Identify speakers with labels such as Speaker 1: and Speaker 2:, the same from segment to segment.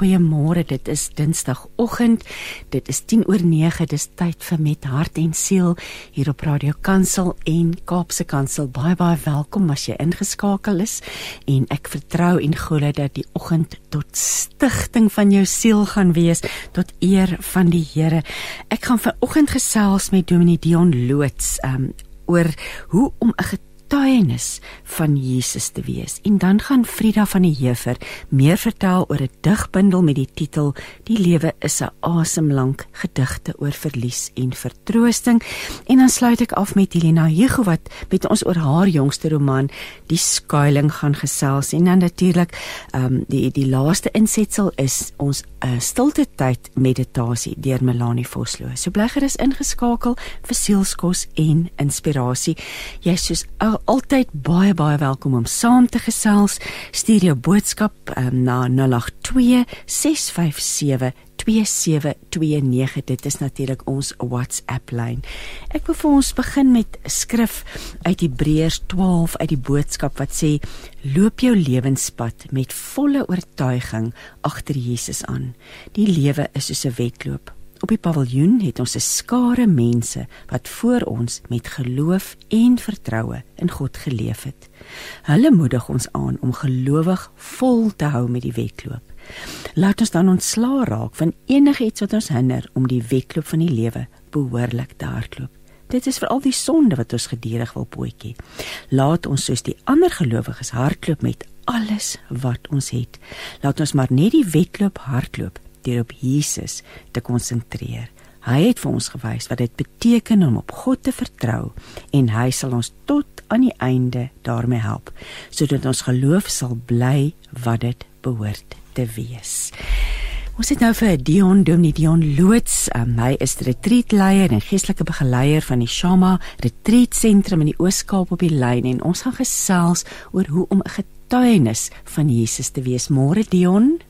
Speaker 1: Goeiemôre, dit is Dinsdagoggend. Dit is 10 oor 9. Dis tyd vir met hart en siel hier op Radio Kansel en Kaapse Kansel. Baie baie welkom as jy ingeskakel is en ek vertrou en glo dat die oggend tot stigting van jou siel gaan wees tot eer van die Here. Ek gaan vanoggend gesels met Dominee Dion Loots um, oor hoe om 'n getuienis van Jesus te wees. En dan gaan Frida van die Heever meer vertel oor 'n digbundel met die titel Die lewe is 'n asemlank gedigte oor verlies en vertroosting. En dan sluit ek af met Helena Hugo wat met ons oor haar jongste roman Die skuiling gaan gesels en dan natuurlik ehm um, die die laaste insetsel is ons 'n uh, stilte tyd meditasie deur Melanie Vosloo. So bly gerus ingeskakel vir sielskos en inspirasie. Jy soos al, altyd baie baie welkom om saam te gesels. Stuur jou boodskap um, na 082 657 2729 dit is natuurlik ons WhatsApp lyn. Ek wil vir ons begin met skrif uit Hebreërs 12 uit die boodskap wat sê loop jou lewenspad met volle oortuiging agter Jesus aan. Die lewe is soos 'n wedloop. Op die paviljoen het ons 'n skare mense wat voor ons met geloof en vertroue in God geleef het. Hulle moedig ons aan om gelowig vol te hou met die wedloop. Laat ons dan ontslaa raak van enigiets wat ons hinder om die wedloop van die lewe behoorlik te hardloop. Dit is veral die sonde wat ons gedurig wil pootjie. Laat ons soos die ander gelowiges hardloop met alles wat ons het. Laat ons maar net die wedloop hardloop deur op Jesus te konsentreer. Hy het vir ons gewys wat dit beteken om op God te vertrou en hy sal ons tot aan die einde daarmee help sodat ons geloof sal bly wat dit behoort te wees. Ons het nou vir Dion Dominee Dion Loots, um, hy is retreatleier en geestelike begeleier van die Shama Retreat Sentrum in die Oos-Kaap op die lyn en ons gaan gesels oor hoe om 'n getuienis van Jesus te wees. Môre Dion.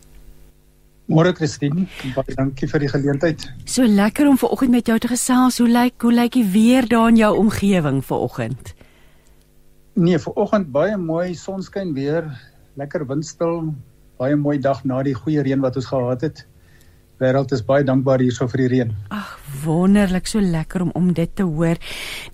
Speaker 2: Môre Christine, baie dankie vir die geleentheid.
Speaker 1: So lekker om ver oggend met jou te gesels. Hoe lyk hoe lyk die weer daar in jou omgewing ver oggend?
Speaker 2: Nee, ver oggend baie mooi sonskyn weer, lekker windstil, baie mooi dag na die goeie reën wat ons gehad het. Wêreld is baie dankbaar hierso vir die reën.
Speaker 1: Ag, wonderlik, so lekker om om dit te hoor.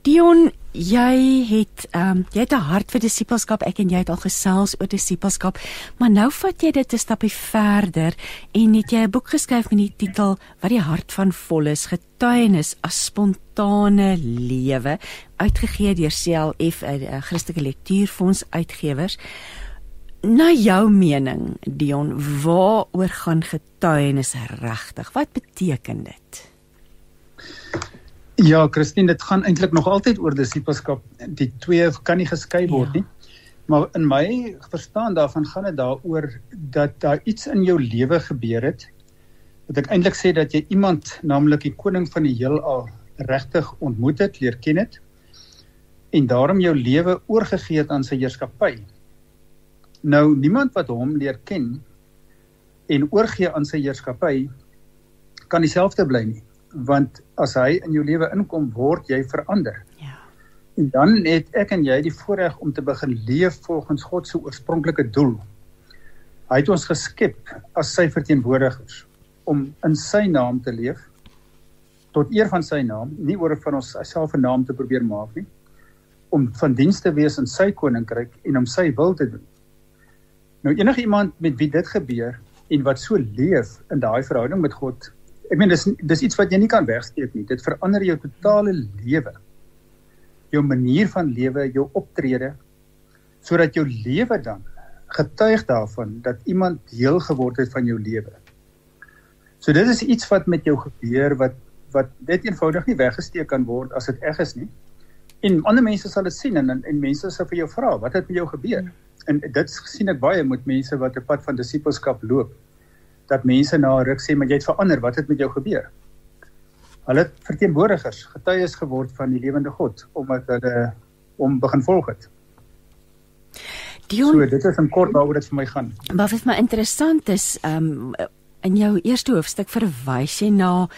Speaker 1: Dion, jy het ehm um, jy het 'n hart vir disippelskap. Ek en jy het al gesels oor disippelskap, maar nou vat jy dit 'n stapie verder en het jy 'n boek geskryf met die titel Wat die hart van vol is, getuienis as spontane lewe, uitgegee deur CLF, 'n Christelike lektuurfonds uitgewers. Na jou mening, Dion, waaroor gaan getuienis regtig? Wat beteken dit?
Speaker 2: Ja, Christine, dit gaan eintlik nog altyd oor disippelskap. Die twee kan nie geskei word ja. nie. Maar in my verstaan daarvan gaan dit daaroor dat daar iets in jou lewe gebeur het. Wat ek eintlik sê dat jy iemand, naamlik die koning van die heelal, regtig ontmoet het, leer ken het en daarom jou lewe oorgegee het aan sy heerskappy. Nou niemand wat hom leer ken en oorgee aan sy heerskappy kan dieselfde bly nie want as hy in jou lewe inkom word jy verander. Ja. En dan het ek en jy die voorreg om te begin leef volgens God se oorspronklike doel. Hy het ons geskep as sy verteenwoordigers om in sy naam te leef tot eer van sy naam, nie oor van ons self 'n naam te probeer maak nie, om van diens te wees in sy koninkryk en om sy wil te doen. Nou enige iemand met wie dit gebeur en wat so leef in daai verhouding met God ek meen dis dis iets wat jy nie kan wegsteek nie. Dit verander jou totale lewe. Jou manier van lewe, jou optrede sodat jou lewe dan getuig daarvan dat iemand deel geword het van jou lewe. So dit is iets wat met jou gebeur wat wat net eenvoudig nie weggesteek kan word as dit reg is nie. En ander mense sal dit sien en en mense sal vir jou vra, wat het met jou gebeur? En dit sien ek baie met mense wat 'n pad van disippelskap loop dat mense na ruk sê maar jy het verander, wat het met jou gebeur? Hulle het verteenwoordigers, getuies geword van die lewende God omdat hulle hom begin volg het.
Speaker 1: Dion,
Speaker 2: so dit is 'n kort waaroor dit vir my gaan.
Speaker 1: Wat vir my interessant is, ehm um, in jou eerste hoofstuk verwys jy na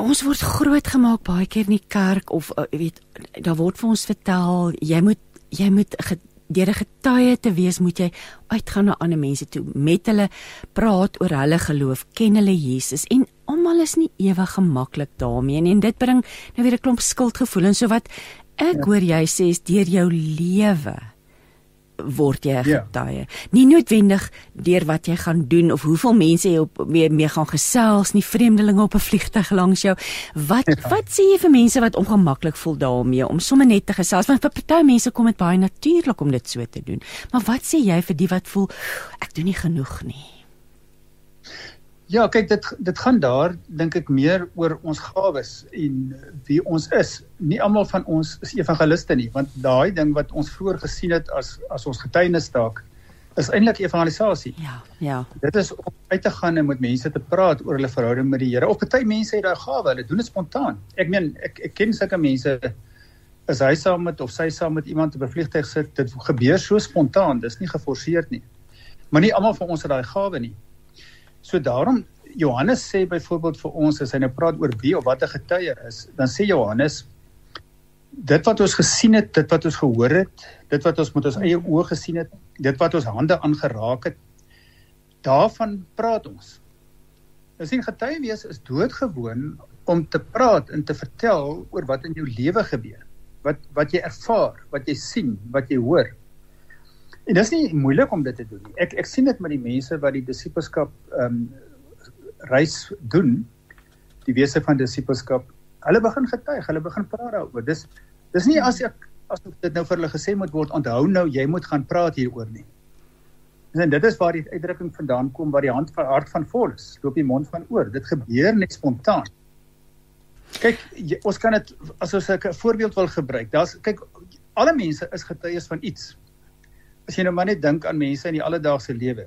Speaker 1: ons word grootgemaak baie keer in die kerk of uh, weet daar word vir ons vertel jy moet jy moet deur 'n getuie te wees, moet jy uitgaan na ander mense toe, met hulle praat oor hulle geloof, ken hulle Jesus en almal is nie ewig gemaklik daarmee nie en dit bring nou weer 'n klomp skuldgevoelens. So wat ek ja. hoor jy sê is deur jou lewe word jy 'n ja. getuie. Nie noodwendig deur wat jy gaan doen of hoeveel mense jy op mee, mee gaan gesels, nie vreemdelinge op 'n vliegtuig langs jou. Wat ja. wat sê jy vir mense wat ongemaklik voel daarmee om sommer net te gesels? Want vir party mense kom dit baie natuurlik om dit so te doen. Maar wat sê jy vir die wat voel ek doen nie genoeg nie?
Speaker 2: Ja, kyk dit dit gaan daar dink ek meer oor ons gawes en wie ons is. Nie almal van ons is evangeliste nie, want daai ding wat ons vroeër gesien het as as ons getuienisstaak is eintlik evangelisasie.
Speaker 1: Ja, ja.
Speaker 2: Dit is om uit te gaan en met mense te praat oor hulle verhouding met die Here. Of party mense het daai gawe, hulle doen dit spontaan. Ek meen ek ek ken sulke mense as hy saam met of sy saam met iemand op 'n vliegtuig sit, dit gebeur so spontaan, dis nie geforseer nie. Maar nie almal van ons het daai gawe nie. So daarom Johannes sê byvoorbeeld vir ons as hy nou praat oor wie of wat 'n getuie is, dan sê Johannes dit wat ons gesien het, dit wat ons gehoor het, dit wat ons met ons eie oë gesien het, dit wat ons hande aangeraak het, daarvan praat ons. As 'n getuie wees is doodgewoon om te praat en te vertel oor wat in jou lewe gebeur. Wat wat jy ervaar, wat jy sien, wat jy hoor. En dit is nie moeilik om dit te doen nie. Ek ek sien dit met die mense wat die disippelskap ehm um, reis doen, die wese van disippelskap. Hulle begin getuig, hulle begin praat daaroor. Dis dis nie as ek as dit nou vir hulle gesê moet word, onthou nou jy moet gaan praat hieroor nie. En dit is waar die uitdrukking vandaan kom waar die hand van hart van vol is, loop die mond van oor. Dit gebeur net spontaan. Kyk, jy, ons kan dit as ons 'n voorbeeld wil gebruik. Daar's kyk alle mense is getuies van iets as jy nou maar net dink aan mense in die alledaagse lewe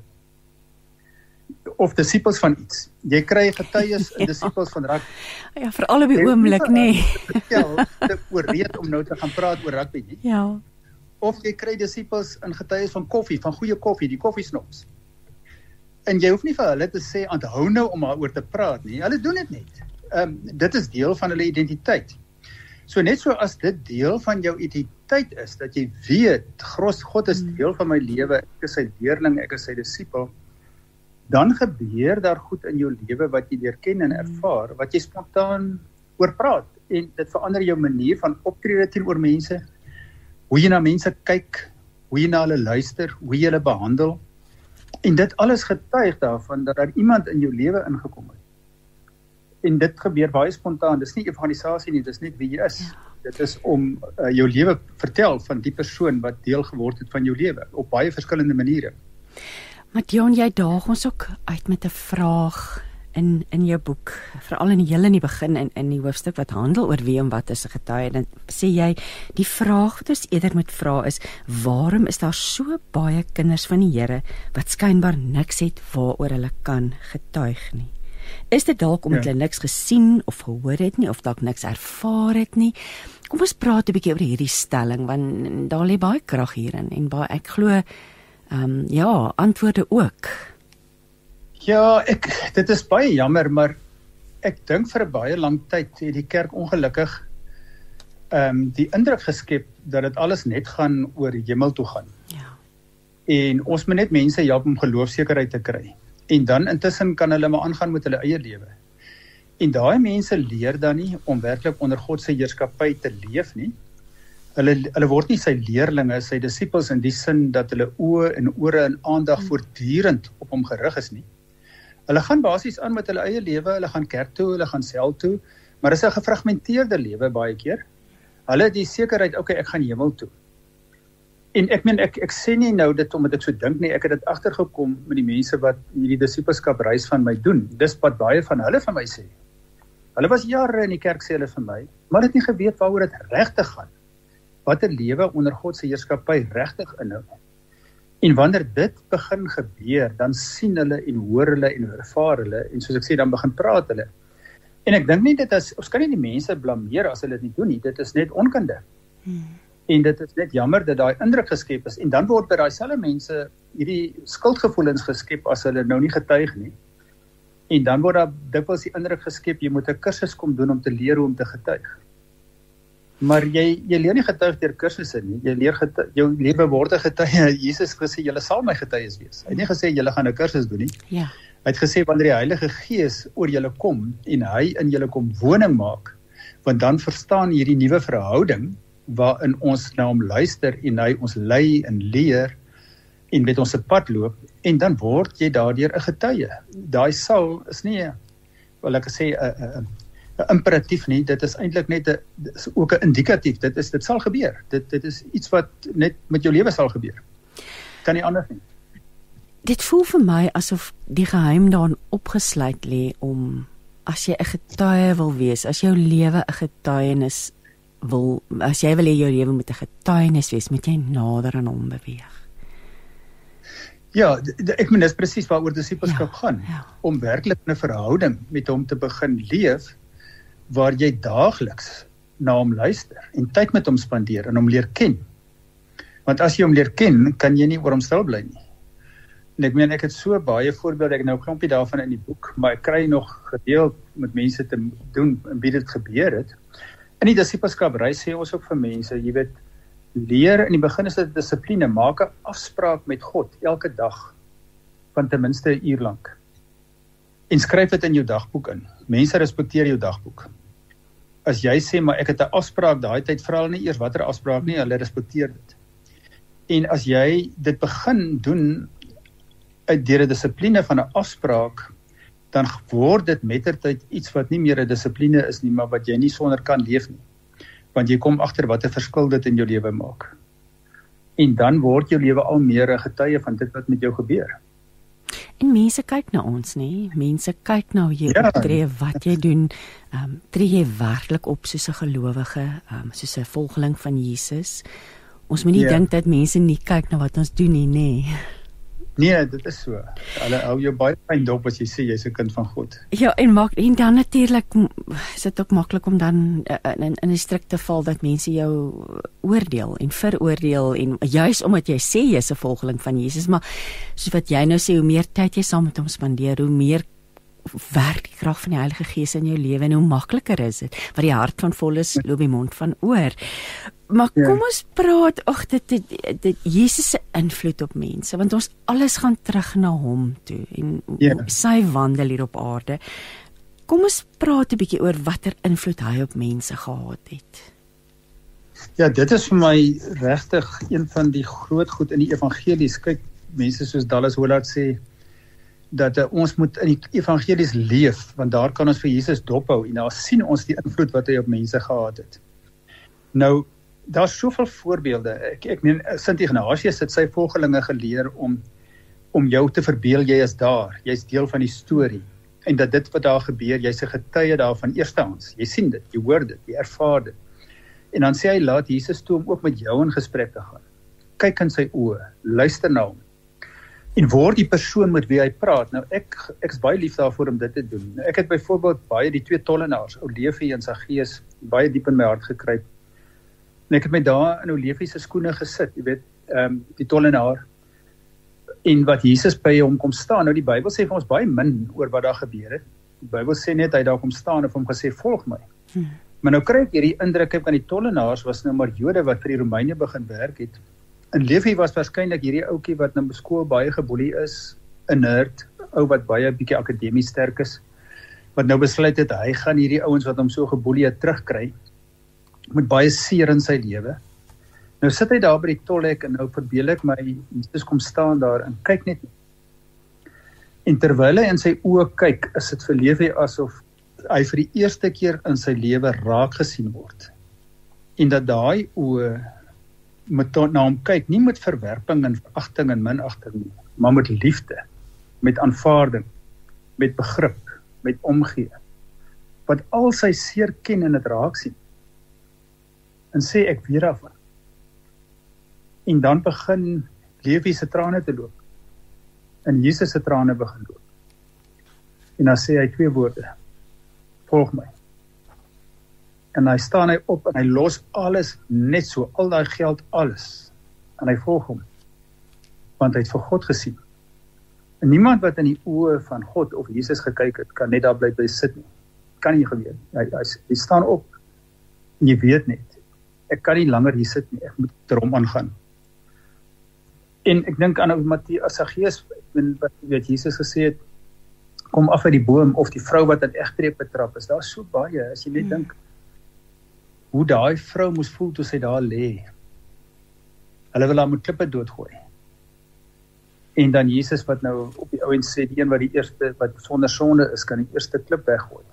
Speaker 2: of disippels van iets. Jy kry getuies in ja. disippels van rugby.
Speaker 1: Ja, veral op die oomblik, nê. Nee.
Speaker 2: Ja, te ooreed om nou te gaan praat oor rugby nie.
Speaker 1: Ja.
Speaker 2: Of jy kry disippels in getuies van koffie, van goeie koffie, die koffiesnops. En jy hoef nie vir hulle te sê onthou nou om daaroor te praat nie. Hulle doen dit net. Ehm um, dit is deel van hulle identiteit. So net so as dit deel van jou identiteit is dat jy weet Gros God is hmm. deel van my lewe, ek is sy leerling, ek is sy disipel, dan gebeur daar goed in jou lewe wat jy leer ken en hmm. ervaar, wat jy spontaan oor praat en dit verander jou manier van optrede teenoor mense, hoe jy na mense kyk, hoe jy na hulle luister, hoe jy hulle behandel. En dit alles getuig daarvan dat daar iemand in jou lewe ingekom het en dit gebeur baie spontaan. Dis nie evangelisasie nie, dis net wie jy is. Ja. Dit is om uh, jou lewe vertel van die persoon wat deel geword het van jou lewe op baie verskillende maniere.
Speaker 1: Matiaan, jy daag ons ook uit met 'n vraag in in jou boek, veral in die hele in die begin in in die hoofstuk wat handel oor wie en wat is 'n getuie. Dan sê jy die vraag wat ons eerder moet vra is: Waarom is daar so baie kinders van die Here wat skynbaar niks het waaroor hulle kan getuig nie? Is dit dalk omdat ja. hulle niks gesien of gehoor het nie of dalk niks ervaar het nie? Kom ons praat 'n bietjie oor hierdie stelling want daar lê baie krag hierin en baie ek glo ehm um, ja, antwoorde ook.
Speaker 2: Ja, ek dit is baie jammer, maar ek dink vir 'n baie lang tyd het die kerk ongelukkig ehm um, die indruk geskep dat dit alles net gaan oor hemel toe gaan.
Speaker 1: Ja.
Speaker 2: En ons moet net mense help om geloofsekerheid te kry en dan intussen kan hulle maar aangaan met hulle eie lewe. En daai mense leer dan nie om werklik onder God se heerskappy te leef nie. Hulle hulle word nie sy leerlinge, sy disippels in die sin dat hulle oë en ore en aandag hmm. voortdurend op hom gerig is nie. Hulle gaan basies aan met hulle eie lewe, hulle gaan kerk toe, hulle gaan sel toe, maar dit is 'n gefragmenteerde lewe baie keer. Hulle het die sekerheid, okay, ek gaan hemel toe. En ek meen ek ek sê nie nou dit omdat ek so dink nie, ek het dit agtergekom met die mense wat hierdie disippelskap reis van my doen. Dis wat baie van hulle van my sê. Hulle was jare in die kerk sê hulle vir my, maar het nie geweet waaroor dit regtig gaan. Watter lewe onder God se heerskappy regtig inhou. En wanneer dit begin gebeur, dan sien hulle en hoor hulle en ervaar hulle en soos ek sê dan begin praat hulle. En ek dink nie dit is ons kan nie die mense blameer as hulle dit nie doen nie. Dit is net onkunde. Hmm en dit is net jammer dat daai indruk geskep is en dan word by daai selfe mense hierdie skuldgevoelens geskep as hulle nou nie getuig nie En dan word daar dikwels die indruk geskep jy moet 'n kursus kom doen om te leer hoe om te getuig. Maar jy jy leer nie getuig deur kursusse nie. Jy leer getuig, jou lewe word 'n getuie. Jesus gesê julle sal my getuies wees. Hy het nie gesê julle gaan 'n kursus doen nie.
Speaker 1: Ja.
Speaker 2: Hy het gesê wanneer die Heilige Gees oor julle kom en hy in julle kom woning maak, want dan verstaan hierdie nuwe verhouding waarin ons na hom luister en hy ons lei en leer en met ons se pad loop en dan word jy daardeur 'n getuie. Daai sal is nie wil ek sê 'n 'n imperatief nie, dit is eintlik net 'n is ook 'n indikatief. Dit is dit sal gebeur. Dit dit is iets wat net met jou lewe sal gebeur. Kan nie anders nie.
Speaker 1: Dit voel vir my asof die geheim daarin opgesluit lê om as jy 'n getuie wil wees, as jou lewe 'n getuienis wil as jy wil hê jou lewe moet 'n getuienis wees, moet jy nader aan hom beweeg.
Speaker 2: Ja, ek meen dis presies waaroor disipelskap ja, gaan
Speaker 1: ja.
Speaker 2: om werklik 'n verhouding met hom te begin leef waar jy daagliks na hom luister en tyd met hom spandeer en hom leer ken. Want as jy hom leer ken, kan jy nie oor hom stil bly nie. En ek meen ek het so baie voorbeelde, ek nou klompie daarvan in die boek, maar ek kry nog gedeeld met mense te doen en wie dit gebeur het. In die disipelskap reis sê ons ook vir mense, jy weet, leer in die begin is dit dissipline, maak 'n afspraak met God elke dag van ten minste 'n uur lank. En skryf dit in jou dagboek in. Mense respekteer jou dagboek. As jy sê maar ek het 'n afspraak daai tyd vra hulle nie eers watter afspraak nie, hulle respekteer dit. En as jy dit begin doen uit deur 'n dissipline van 'n afspraak dan word dit mettertyd iets wat nie meer 'n dissipline is nie, maar wat jy nie sonder kan leef nie. Want jy kom agter wat 'n verskil dit in jou lewe maak. En dan word jou lewe al meer 'n getuie van dit wat met jou gebeur.
Speaker 1: En mense kyk na ons, nê? Mense kyk na hoe jy ja, optree, wat jy doen. Ehm um, tree jy werklik op soos 'n gelowige, ehm um, soos 'n volgeling van Jesus? Ons moet nie ja. dink dat mense nie kyk na wat ons doen nie, nê?
Speaker 2: Nee, dit is so. Hulle hou jou baie fyn dop as jy sê jy's 'n kind van God.
Speaker 1: Ja, en maak en dan natuurlik is dit ook maklik om dan uh, in in 'n strikte val dat mense jou oordeel en veroordeel en juis omdat jy sê jy's 'n volgeling van Jesus, maar soos wat jy nou sê, hoe meer tyd jy saam met hom spandeer, hoe meer werk die krag van die Heilige Gees in jou lewe en hoe makliker is dit wat die hart van vol is loop die mond van oor maar ja. kom ons praat ag dit, dit dit Jesus se invloed op mense want ons alles gaan terug na hom toe en ja. sy wandel hier op aarde kom ons praat 'n bietjie oor watter invloed hy op mense gehad het
Speaker 2: Ja dit is vir my regtig een van die groot goed in die evangelies kyk mense soos Dallas Willard sê dat uh, ons moet in die evangelies leef want daar kan ons vir Jesus dophou en daar sien ons die invloed wat hy op mense gehad het nou daar's soveel voorbeelde. Ek ek meen Sint Ignatius het sy volgelinge geleer om om jou te verbeel jy is daar. Jy's deel van die storie en dat dit wat daar gebeur, jy's 'n getuie daarvan eerstehands. Jy sien dit, jy hoor dit, jy ervaar dit. En dan sê hy laat Jesus toe om ook met jou in gesprek te gaan. Kyk in sy oë, luister na hom. En word die persoon met wie hy praat. Nou ek ek's baie lief daarvoor om dit te doen. Nou ek het byvoorbeeld baie die twee tollenaars, Olefie en Saggeus, baie diep in my hart gekry En ek het my daar in Olefie se skoene gesit, jy weet, ehm um, die tollenaar en wat Jesus by hom kom staan. Nou die Bybel sê vir ons baie min oor wat daar gebeur het. Die Bybel sê net hy daar kom staan en hom gesê volg my. Hmm. Maar nou kry ek hierdie indruk ek aan die tollenaars was nou maar Jode wat vir die Romeine begin werk het. En Levi was waarskynlik hierdie ouetjie wat nou beskool baie geboelie is, 'n nerd, ou wat baie bietjie akademies sterk is wat nou besluit het hy gaan hierdie ouens wat hom so geboelie het terugkry met baie seer in sy lewe. Nou sit hy daar by die tolhek en nou verbeel ek my Jesus kom staan daar en kyk net. En terwyl hy in sy oë kyk, is dit vir Lewe asof hy vir die eerste keer in sy lewe raak gesien word. En dat daai oë met na hom kyk, nie met verwerping en veragting en minagting nie, maar met liefde, met aanvaarding, met begrip, met omgee. Wat al sy seer ken en dit raak sien en sê ek weer af. En dan begin Lewi se trane te loop. En Jesus se trane begin loop. En dan sê hy twee woorde. Volg my. En hy staan hy op en hy los alles net so, al daai geld alles. En hy volg hom. Want hy het vir God gesien. En niemand wat in die oë van God of Jesus gekyk het, kan net daar bly by sit nie. Kan nie gebeur nie. Hy hy, hy staan op en jy weet net ek kan nie langer hier sit nie. Ek moet drom aangaan. En ek dink aan Matteus Saggeus, wat weet Jesus gesê het kom af uit die boom of die vrou wat in egtreep betrap is. Daar's so baie as jy net hmm. dink hoe daai vrou moes voel toe sy daar lê. Hulle wil haar met klippe doodgooi. En dan Jesus wat nou op die ouens sê die een wat die eerste wat sonder sonde is kan die eerste klip weggooi.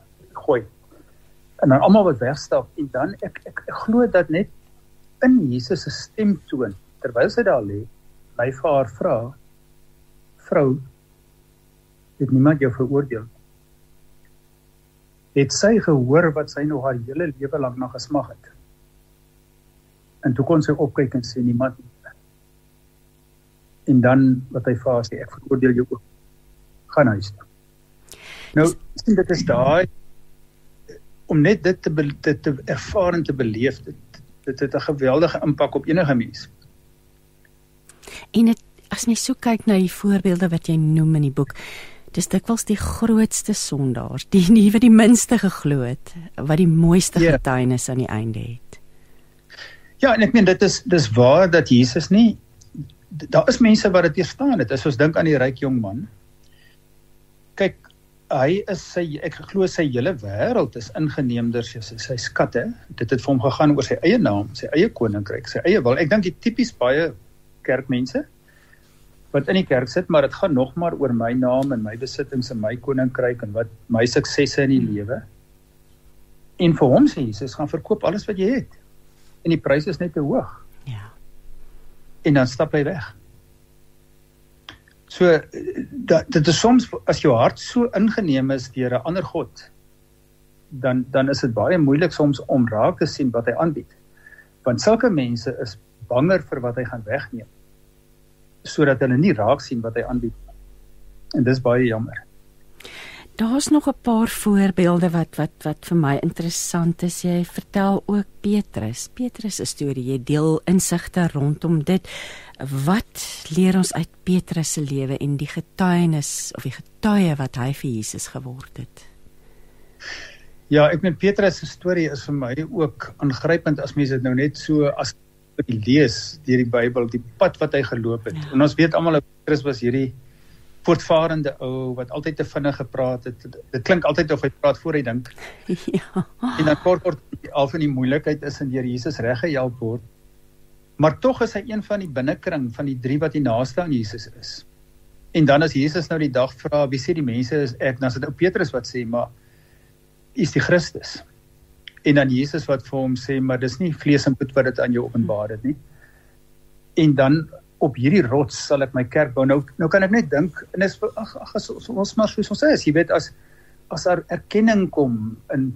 Speaker 2: Gooi. En dan almal wat wegstap en dan ek ek, ek glo dat net in Jesus se stemtoon terwyl sy daar lê, my vir haar vra vrou het niemand jou veroordeel het sy gehoor wat sy nog haar hele lewe lank na gesmag het? En toe kon sy opkyk en sê niemand nie. En dan wat hy vir haar sê ek veroordeel jou ook. Gaan huis toe. Nou sien dit is daai om net dit te dit te ervaar en te beleef dit dit het 'n geweldige impak op enige mens
Speaker 1: en dit as jy so kyk na die voorbeelde wat jy noem in die boek dis dikwels die grootste sondaars die nie wat die minste geglo het wat die mooiste yeah. Ja. getuienis aan die einde het
Speaker 2: ja en ek meen dit is dis waar dat Jesus nie daar is mense wat dit verstaan het. As ons dink aan die ryk jong man. Kyk, hy is sy ek glo sy hele wêreld is ingeneem deur sy, sy skatte. Dit het vir hom gegaan oor sy eie naam, sy eie koninkryk, sy eie wil. Ek dink die tipies baie kerkmense wat in die kerk sit, maar dit gaan nog maar oor my naam en my besittings en my koninkryk en wat my suksesse in die lewe. En vir hom sê Jesus, gaan verkoop alles wat jy het. En die pryse is net te hoog en dan stap hy weg. So dat dit is soms as jou hart so ingeneem is deur 'n ander god dan dan is dit baie moeilik soms om raak te sien wat hy aanbied. Want sulke mense is banger vir wat hy gaan wegneem sodat hulle nie raak sien wat hy aanbied nie. En dis baie jammer.
Speaker 1: Daar's nog 'n paar voorbeelde wat wat wat vir my interessant is. Jy vertel ook Petrus. Petrus se storie. Jy deel insigte rondom dit. Wat leer ons uit Petrus se lewe en die getuienis of die getuie wat hy vir Jesus geword het?
Speaker 2: Ja, ek meen Petrus se storie is vir my ook aangrypend as mense dit nou net so as lees deur die Bybel, die pad wat hy geloop het. Ja. En ons weet almal dat Petrus was hierdie voortvarende ou wat altyd te vinnig gepraat het. Dit klink altyd of hy praat voor hy dink. Ja. En dan kort kort al van die moeilikheid is en deur Jesus reggehelp word. Maar tog is hy een van die binnekring van die drie wat die naaste aan Jesus is. En dan as Jesus nou die dag vra, wie sê die mense is ek? Dan is dit ou Petrus wat sê, maar is die Christus. En dan Jesus wat vir hom sê, maar dis nie vlees en bloed wat dit aan jou openbaar het nie. En dan op hierdie rots sal ek my kerk bou. Nou nou kan ek net dink en is ag ag as ons maar soos ons sê, jy weet as as daar erkenning kom in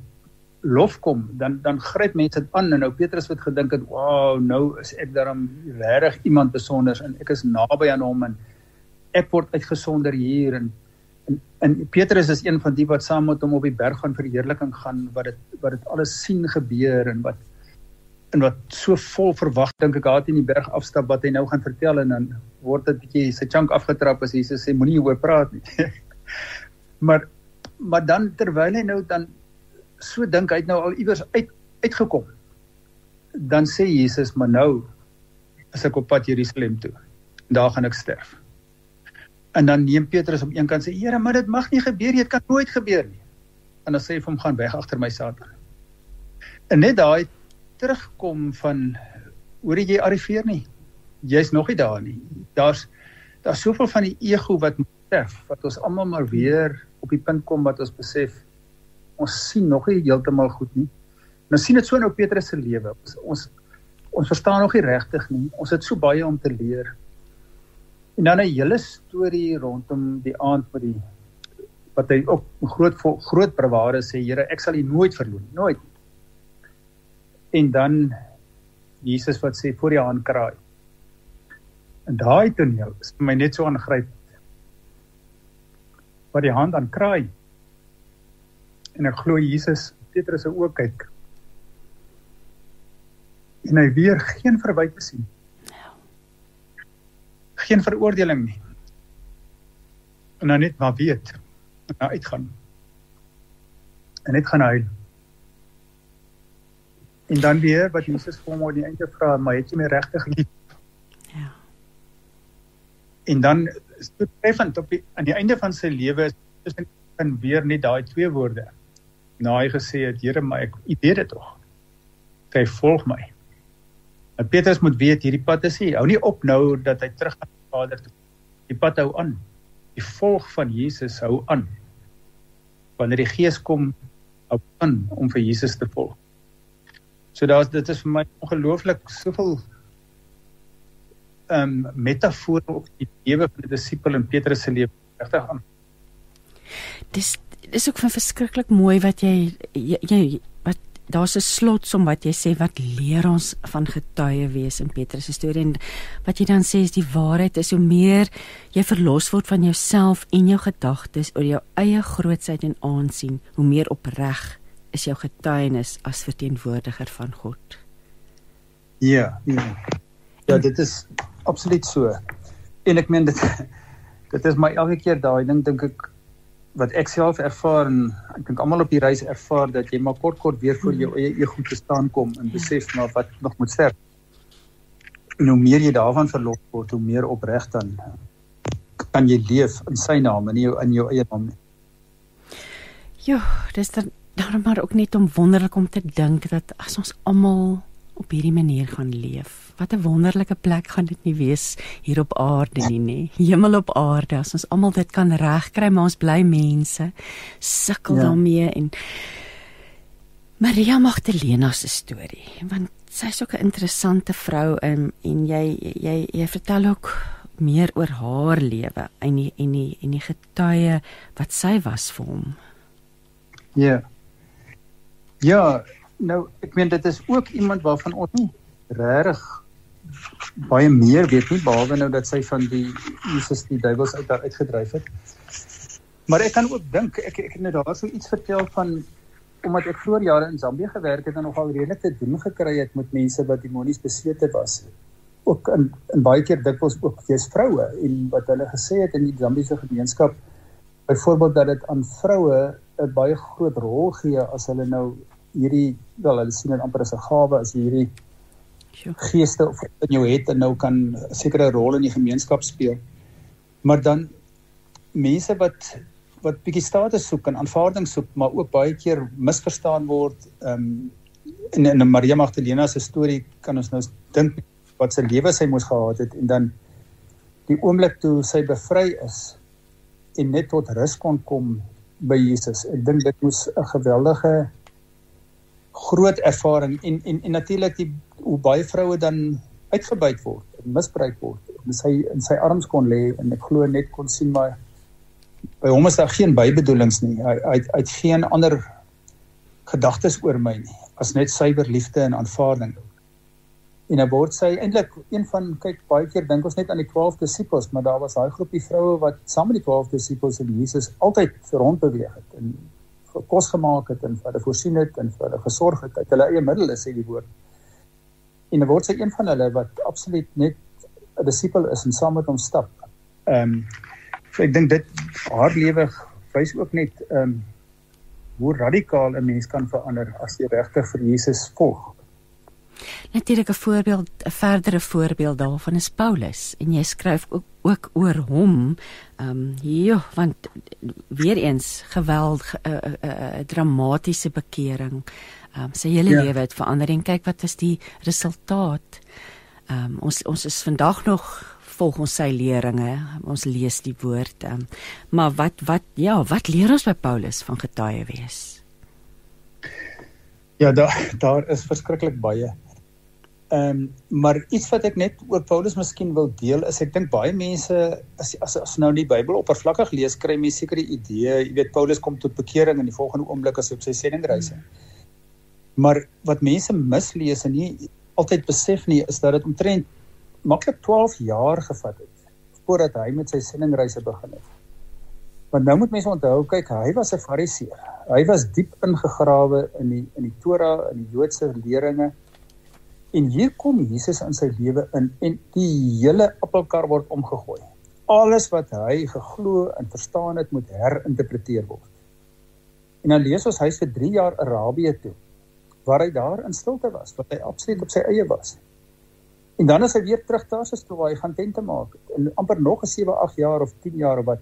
Speaker 2: lof kom, dan dan gryp mense dit aan en nou Petrus het gedink het, "Wow, nou is ek daarom regtig iemand besonders en ek is naby aan hom en ek word uitgesonder hier en en, en Petrus is een van die wat saam met hom op die berg van verheerliking gaan wat dit wat dit alles sien gebeur en wat en wat so vol verwagting ek gehad in die berg afstap wat hy nou gaan vertel en dan word dit bietjie sy chunk afgetrap as Jesus sê moenie oor praat nie. maar maar dan terwyl hy nou dan so dink hy het nou al iewers uit uitgekom. Dan sê Jesus maar nou as ek op pad Jerusalem toe. Daar gaan ek sterf. En dan neem Petrus op een kant sê Here, maar dit mag nie gebeur nie, dit kan nooit gebeur nie. En dan sê hy vir hom gaan weg agter my Satan. En net daai terugkom van hoor jy arriveer nie. Jy's nog nie daar nie. Daar's daar's soveel van die ego wat sterf wat ons almal maar weer op die punt kom wat ons besef ons sien nog nie heeltemal goed nie. Nou sien dit so in ou Petrus se lewe. Ons, ons ons verstaan nog nie regtig nie. Ons het so baie om te leer. En dan 'n hele storie rondom die aand met die wat hy ook groot groot beware sê Here, ek sal U nooit verloon, nooit. En dan Jesus wat sê voor die hand kraai. En daai toneel is vir my net so aangrypend. Wat die hand aan kraai. En ek glo Jesus Petrus se oë kyk. En hy weer geen verwyte sien. Geen veroordeling nie. en dan net maar weet dan uitgaan en net gaan huil en dan weer wat Jesus vir hom op die einde vra maar het jy my regtig lief?
Speaker 1: Ja.
Speaker 2: en dan treffend op die, aan die einde van sy lewe is hy kan weer net daai twee woorde. Na hy gesê het Here maar ek u weet dit tog. Hy volg my. En Petrus moet weet hierdie pad is nie hou nie op nou dat hy terug gaan Vader toe. Die pad hou aan. Die volg van Jesus hou aan. Wanneer die gees kom hou aan om vir Jesus te volg so daar's dit is vir my ongelooflik soveel ehm um, metafoor op die lewe van 'n disipel in Petrus se lewe. Regtig aan.
Speaker 1: Dis dis ook van verskriklik mooi wat jy jy, jy wat daar's 'n slotsom wat jy sê wat leer ons van getuie wees in Petrus se storie. En wat jy dan sê is die waarheid is hoe meer jy verlos word van jouself en jou gedagtes oor jou eie grootsheid en aansien, hoe meer opreg is jou getuienis as verteenwoordiger van God.
Speaker 2: Ja, ja. Ja, dit is absoluut so. En ek meen dit dit is maar elke keer daai ding dink ek wat ek self ervaar en ek dink almal op die reis ervaar dat jy maar kort kort weer voor jou eie ego te staan kom en besef maar wat nog moet sterk. En hoe meer jy daarvan verlos word, hoe meer opreg dan kan jy leef in sy naam en nie in jou eie naam nie.
Speaker 1: Jo, dis dan daarom maar ook net om wonderlik om te dink dat as ons almal op hierdie manier gaan leef. Wat 'n wonderlike plek gaan dit nie wees hier op aarde nie, nê? Hemel op aarde as ons almal dit kan regkry, maar ons bly mense sukkel ja. daarmee en Maria Magdalena se storie, want sy's ook 'n interessante vrou en en jy jy jy vertel ook meer oor haar lewe en die, en die en die getuie wat sy was vir hom.
Speaker 2: Ja. Ja, nou ek meen dit is ook iemand waarvan ons nie regtig baie meer weet nie behalwe nou dat sy van die Jesus die duiwels uit daar uitgedryf het. Maar ek kan ook dink ek ek het net daar so iets vertel van omdat ek vroeër jare in Zambië gewerk het en nogal redelik te doen gekry het met mense wat demonies besete was. Ook in in baie keer dikwels ook jy's vroue en wat hulle gesê het in die Zambiese gemeenskap byvoorbeeld dat dit aan vroue 'n baie groot rol gee as hulle nou hierdie wel hulle sien dit amper as 'n gawe as hierdie geeste of in jou het en nou kan 'n sekere rol in die gemeenskap speel. Maar dan mense wat wat bietjie status soek en aanvaarding soek, maar ook baie keer misverstaan word. Ehm um, in in Maria Magdalena se storie kan ons nou dink wat sy lewe sy moes gehad het en dan die oomblik toe sy bevry is en net tot rus kon kom by Jesus. Ek dink dit moes 'n geweldige groot ervaring en en en natuurlik die hoe baie vroue dan uitgebuit word misbruik word. En sy in sy arms kon lê en ek glo net kon sien maar by hom is daar geen bybedoelings nie. Hy hy het geen ander gedagtes oor my nie as net suiwer liefde en aanvaarding. En dan word sy eintlik een van kyk baie keer dink ons net aan die 12 disippels, maar daar was daai groepie vroue wat saam met die 12 disippels en Jesus altyd rond beweeg het en kos gemaak het en vir hulle voorsien het en vir hulle gesorg het uit hulle eie middele sê die woord. En dan word sy een van hulle wat absoluut net 'n disipel is en saam met hom stap. Ehm um, so ek dink dit haar lewe wys ook net ehm um, hoe radikaal 'n mens kan verander as jy regtig vir Jesus volg.
Speaker 1: Natuurlik 'n voorbeeld, 'n verdere voorbeeld daarvan is Paulus en jy skryf ook ook oor hom. Ehm um, ja, want weer eens geweldige 'n uh, uh, uh, dramatiese bekering. Ehm um, sy hele ja. lewe het verander en kyk wat is die resultaat. Ehm um, ons ons is vandag nog volg ons sy leringe. Ons lees die woord. Um, maar wat wat ja, wat leer ons by Paulus van getuie wees?
Speaker 2: Ja, daar daar is verskriklik baie. Ehm um, maar iets wat ek net oor Paulus miskien wil deel is ek dink baie mense as as as nou die Bybel oppervlakkig lees kry mense seker die idee, jy weet Paulus kom tot bekering in die volgende oomblik as hy op sy sendingreise. Maar wat mense mislees en nie altyd besef nie is dat dit omtrent maklik 12 jaar gevat het voordat hy met sy sendingreise begin het. Want nou moet mense onthou, kyk, hy was 'n Fariseer. Hy was diep ingegrawe in die in die Torah, in die Joodse leringe En hier kom Jesus in sy lewe in en die hele appelkar word omgegooi. alles wat hy geglo en verstaan het moet herinterpreteer word. En dan lees ons hy vir 3 jaar Arabië toe waar hy daar in stilte was, wat hy absoluut op sy eie was. En dan is hy weer terug Tarsus toe waar hy gaan tente maak en amper nog 'n 7, 8 jaar of 10 jaar of wat.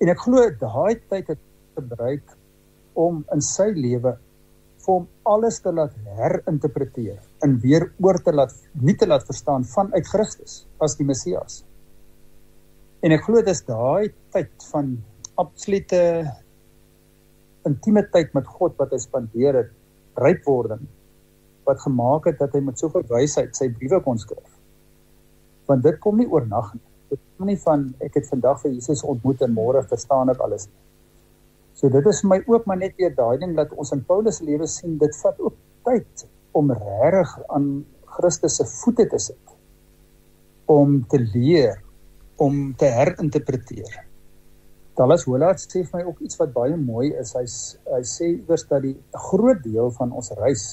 Speaker 2: En ek glo daai tyd het gebruik om in sy lewe vir hom alles te laat herinterpreteer en weer oor te laat nie te laat verstaan vanuit Christus as die Messias. En ek glo dis daai tyd van absolute intimiteit met God wat hy spandeer het, rypwording wat gemaak het dat hy met soveel wysheid sy briewe kon skryf. Want dit kom nie oornag nie. Dit kom nie van ek het vandag vir Jesus ontmoet en môre verstaan ek alles nie. So dit is my ook maar net weer daai ding dat ons in Paulus se lewe sien dit vat ook tyd om regtig aan Christus se voete te sit. Om te leer, om te herinterpreteer. Dallas Willard sê vir my ook iets wat baie mooi is. Hy hy sê iewers dat die groot deel van ons reis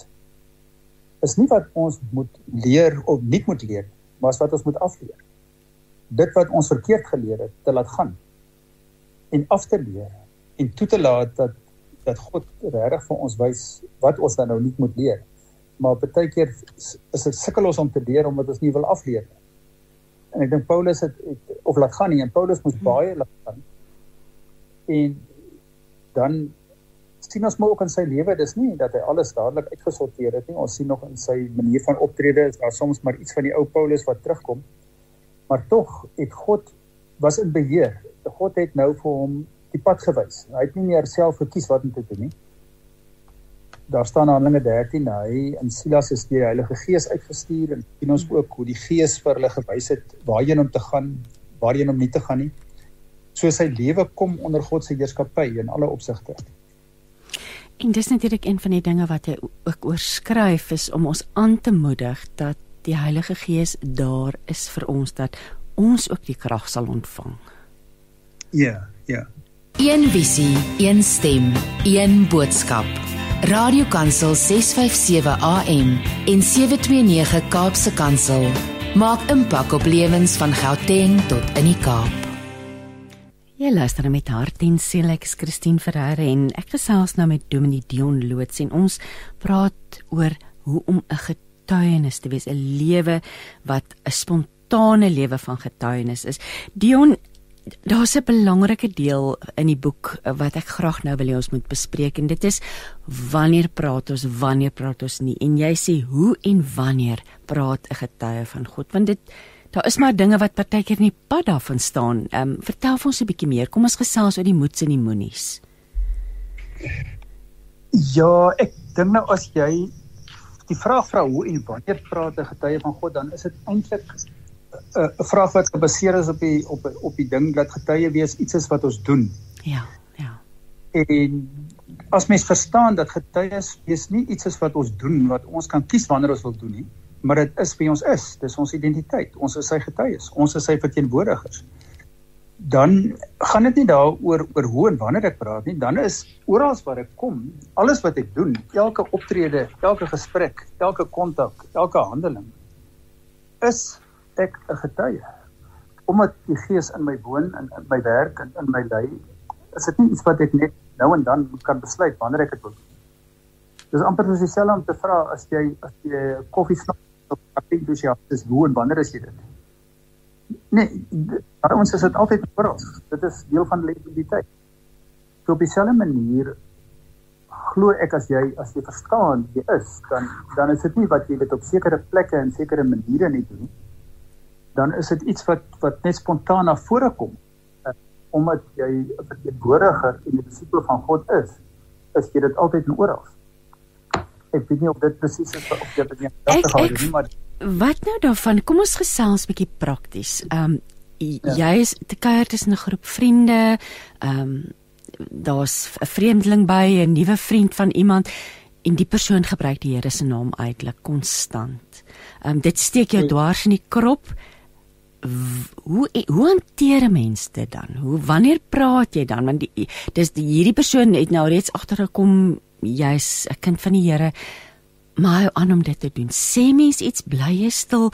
Speaker 2: is nie wat ons moet leer of nie moet leer, maar wat ons moet afleer. Dit wat ons verkeerd geleer het, te laat gaan en af te leer en toe te laat dat dat God regtig vir ons wys wat ons dan nou nie moet leer. Maar baie keer is dit sukkel ons om te leer omdat ons nie wil afleer nie. En ek dink Paulus het, het of laat gaan nie en Paulus moes hmm. baie laat gaan. En dan sien ons maar ook in sy lewe dis nie dat hy alles dadelik uitgesorteer het nie ons sien nog in sy manier van optrede is daar soms maar iets van die ou Paulus wat terugkom maar tog het God was in beheer God het nou vir hom die pad gewys hy het nie meer self gekies wat om te doen nie daar staan in Handelinge 13 hy en Silas is deur die Heilige Gees uitgestuur en sien ons ook hoe die Gees vir hulle gewys het waarheen om te gaan waarheen om nie te gaan nie so sy lewe kom onder God se heerskappy in alle opsigte
Speaker 1: En dis natuurlik een van die dinge wat hy ook oorskryf is om ons aan te moedig dat die Heilige Gees daar is vir ons dat ons ook die krag sal ontvang.
Speaker 2: Ja, ja.
Speaker 3: Een visie, een stem, een boodskap. Radiokansel 657 AM en 729 Kaapse Kansel maak impak op lewens van Gauteng tot in die Kaap.
Speaker 1: Jy luister met hart en siel ek is Christine Ferreira en ek gesels nou met Dominee Dion Loots en ons praat oor hoe om 'n getuienis te wees, 'n lewe wat 'n spontane lewe van getuienis is. Dion, daar's 'n belangrike deel in die boek wat ek graag nou wil hê ons moet bespreek en dit is wanneer praat ons, wanneer praat ons nie en jy sê hoe en wanneer praat 'n getuie van God want dit Daar is maar dinge wat partykeer nie pad daarvan staan. Ehm um, vertel vir ons 'n bietjie meer. Kom ons gesels oor die moeds en die moenies.
Speaker 2: Ja, ek dink nou as jy die vraag vra hoe en wanneer praat 'n getuie van God, dan is dit eintlik 'n 'n vraag wat gebaseer is op die op op die ding dat getuie wees iets is wat ons doen.
Speaker 1: Ja, ja.
Speaker 2: En as mens verstaan dat getuies wees nie iets is wat ons doen wat ons kan kies wanneer ons wil doen nie maar dit is wie ons is. Dis ons identiteit. Ons is sy getuies. Ons is sy verteenwoordigers. Dan gaan dit nie daaroor oor hoe en wanneer ek praat nie. Dan is oral waar ek kom, alles wat ek doen, elke optrede, elke gesprek, elke kontak, elke handeling is ek 'n getuie. Omdat die Gees in my woon en in my werk en in my lei, is dit nie iets wat ek net nou en dan kan besluit wanneer ek dit wil. Dis amper soos dieselfde om te vra as jy as jy koffie snap dis ja, dis hoe en wanneer is jy dit? Nee, by ons is dit altyd oral. Dit is deel van identiteit. So op dieselfde manier glo ek as jy as jy verstaan jy is, dan dan is dit nie wat jy dit op sekere plekke en sekere maniere net doen nie. Dan is dit iets wat wat net spontaan na vore kom. Uh, omdat jy 'n verteenwoordiger en 'n disipel van God is, is jy dit altyd en oral ek weet nie of dit presies is of dit is nie regtig nie maar
Speaker 1: wat nou daarvan? Kom ons gesels bietjie prakties. Ehm um, ja. jy is te kuier tussen 'n groep vriende. Ehm um, daar's 'n vreemdeling by 'n nuwe vriend van iemand en die persoon gebruik die Here se naam uitlik konstant. Ehm um, dit steek jou dwars in die krop hoe hoe hanteer 'n mens dit dan? Hoe wanneer praat jy dan? Want die, dis die, hierdie persoon het nou reeds agtergekom jy's 'n kind van die Here, maar hy aan om dit te doen. Sê mens iets bly jy stil.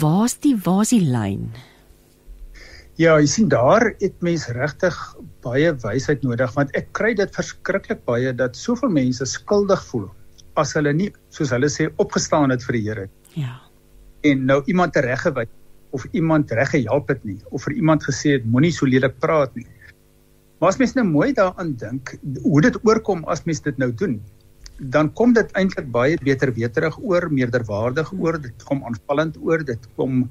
Speaker 1: Waar's die waar's die lyn?
Speaker 2: Ja, jy sien daar het mens regtig baie wysheid nodig want ek kry dit verskriklik baie dat soveel mense skuldig voel as hulle nie soos hulle sê opgestaan het vir die Here.
Speaker 1: Ja.
Speaker 2: En nou iemand tereggewys of iemand reg gehelp het nie of vir iemand gesê het moenie so lelik praat nie. Maar as mens nou mooi daaraan dink hoe dit oorkom as mens dit nou doen, dan kom dit eintlik baie beter weterig oor, meerderwaardig oor, dit kom aanvallend oor, dit kom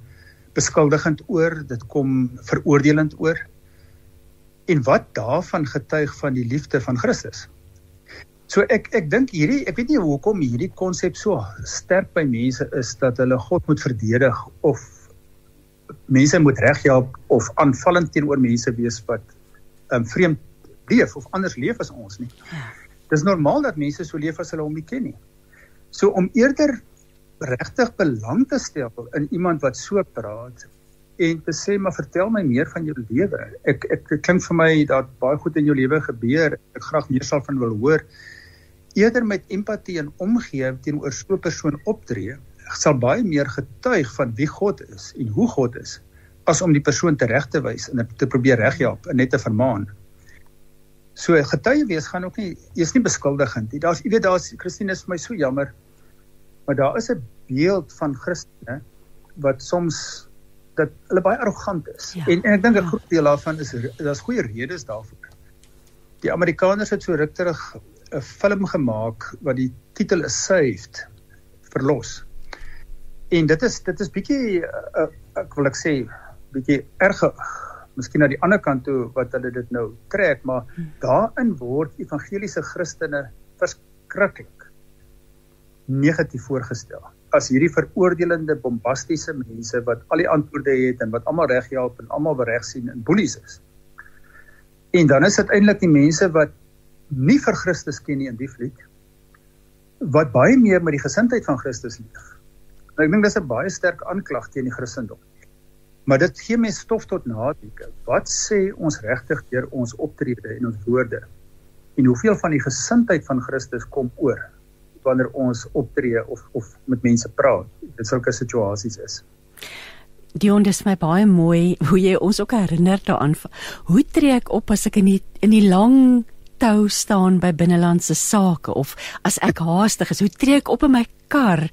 Speaker 2: beskuldigend oor, dit kom veroordelend oor. En wat daarvan getuig van die liefde van Christus? So ek ek dink hierdie ek weet nie hoekom hierdie konsep so sterk by mense is dat hulle God moet verdedig of mense moet reghelp of aanvallend teenoor mense wees wat um, vreemd leef of anders leef as ons nie. Dis normaal dat mense so leef as hulle hom nie ken nie. So om eerder regtig belang te stel in iemand wat so praat en te sê maar vertel my meer van jou lewe. Ek ek dit klink vir my dat baie goed in jou lewe gebeur. Ek graag meer sal van wil hoor. Eerder met empatie en omgee teenoor so 'n persoon optree, sal baie meer getuig van wie God is en hoe God is as om die persoon tereg te wys en te probeer reghelp en net te vermaan. So getuie wees gaan ook nie jy's nie beskuldigend nie. Daar's jy weet daar's Christine is vir my so jammer maar daar is 'n beeld van Christene wat soms dat hulle baie arrogant is. Ja, en en ek dink 'n ja. groot deel daarvan is daar's goeie redes daarvoor. Die Amerikaners het so ruk terug 'n film gemaak wat die titel is Saved, verlos. En dit is dit is bietjie uh, ek wil ek sê bietjie erge miskien na die ander kant toe wat hulle dit nou trek, maar hmm. daarin word evangeliese Christene verskriklik negatief voorgestel as hierdie veroordelende bombastiese mense wat al die antwoorde het en wat almal reg help en almal reg sien in boelies is. En dan is dit eintlik die mense wat nie vir Christus ken nie in die fliek wat baie meer met die gesindheid van Christus leef. Nou ek dink dis 'n baie sterk aanklag teen die Christendom. Maar dit gee my stof tot nadenke. Wat sê ons regtig deur ons optrede en ons woorde? En hoeveel van die gesindheid van Christus kom oor wanneer ons optree of of met mense praat. Dit sulke situasies is.
Speaker 1: Dion, dis my baie mooi hoe jy ons ook herinner daaraan. Hoe tree ek op as ek in die in die lang tou staan by binnelandse sake of as ek haastig is, hoe tree ek op in my kar?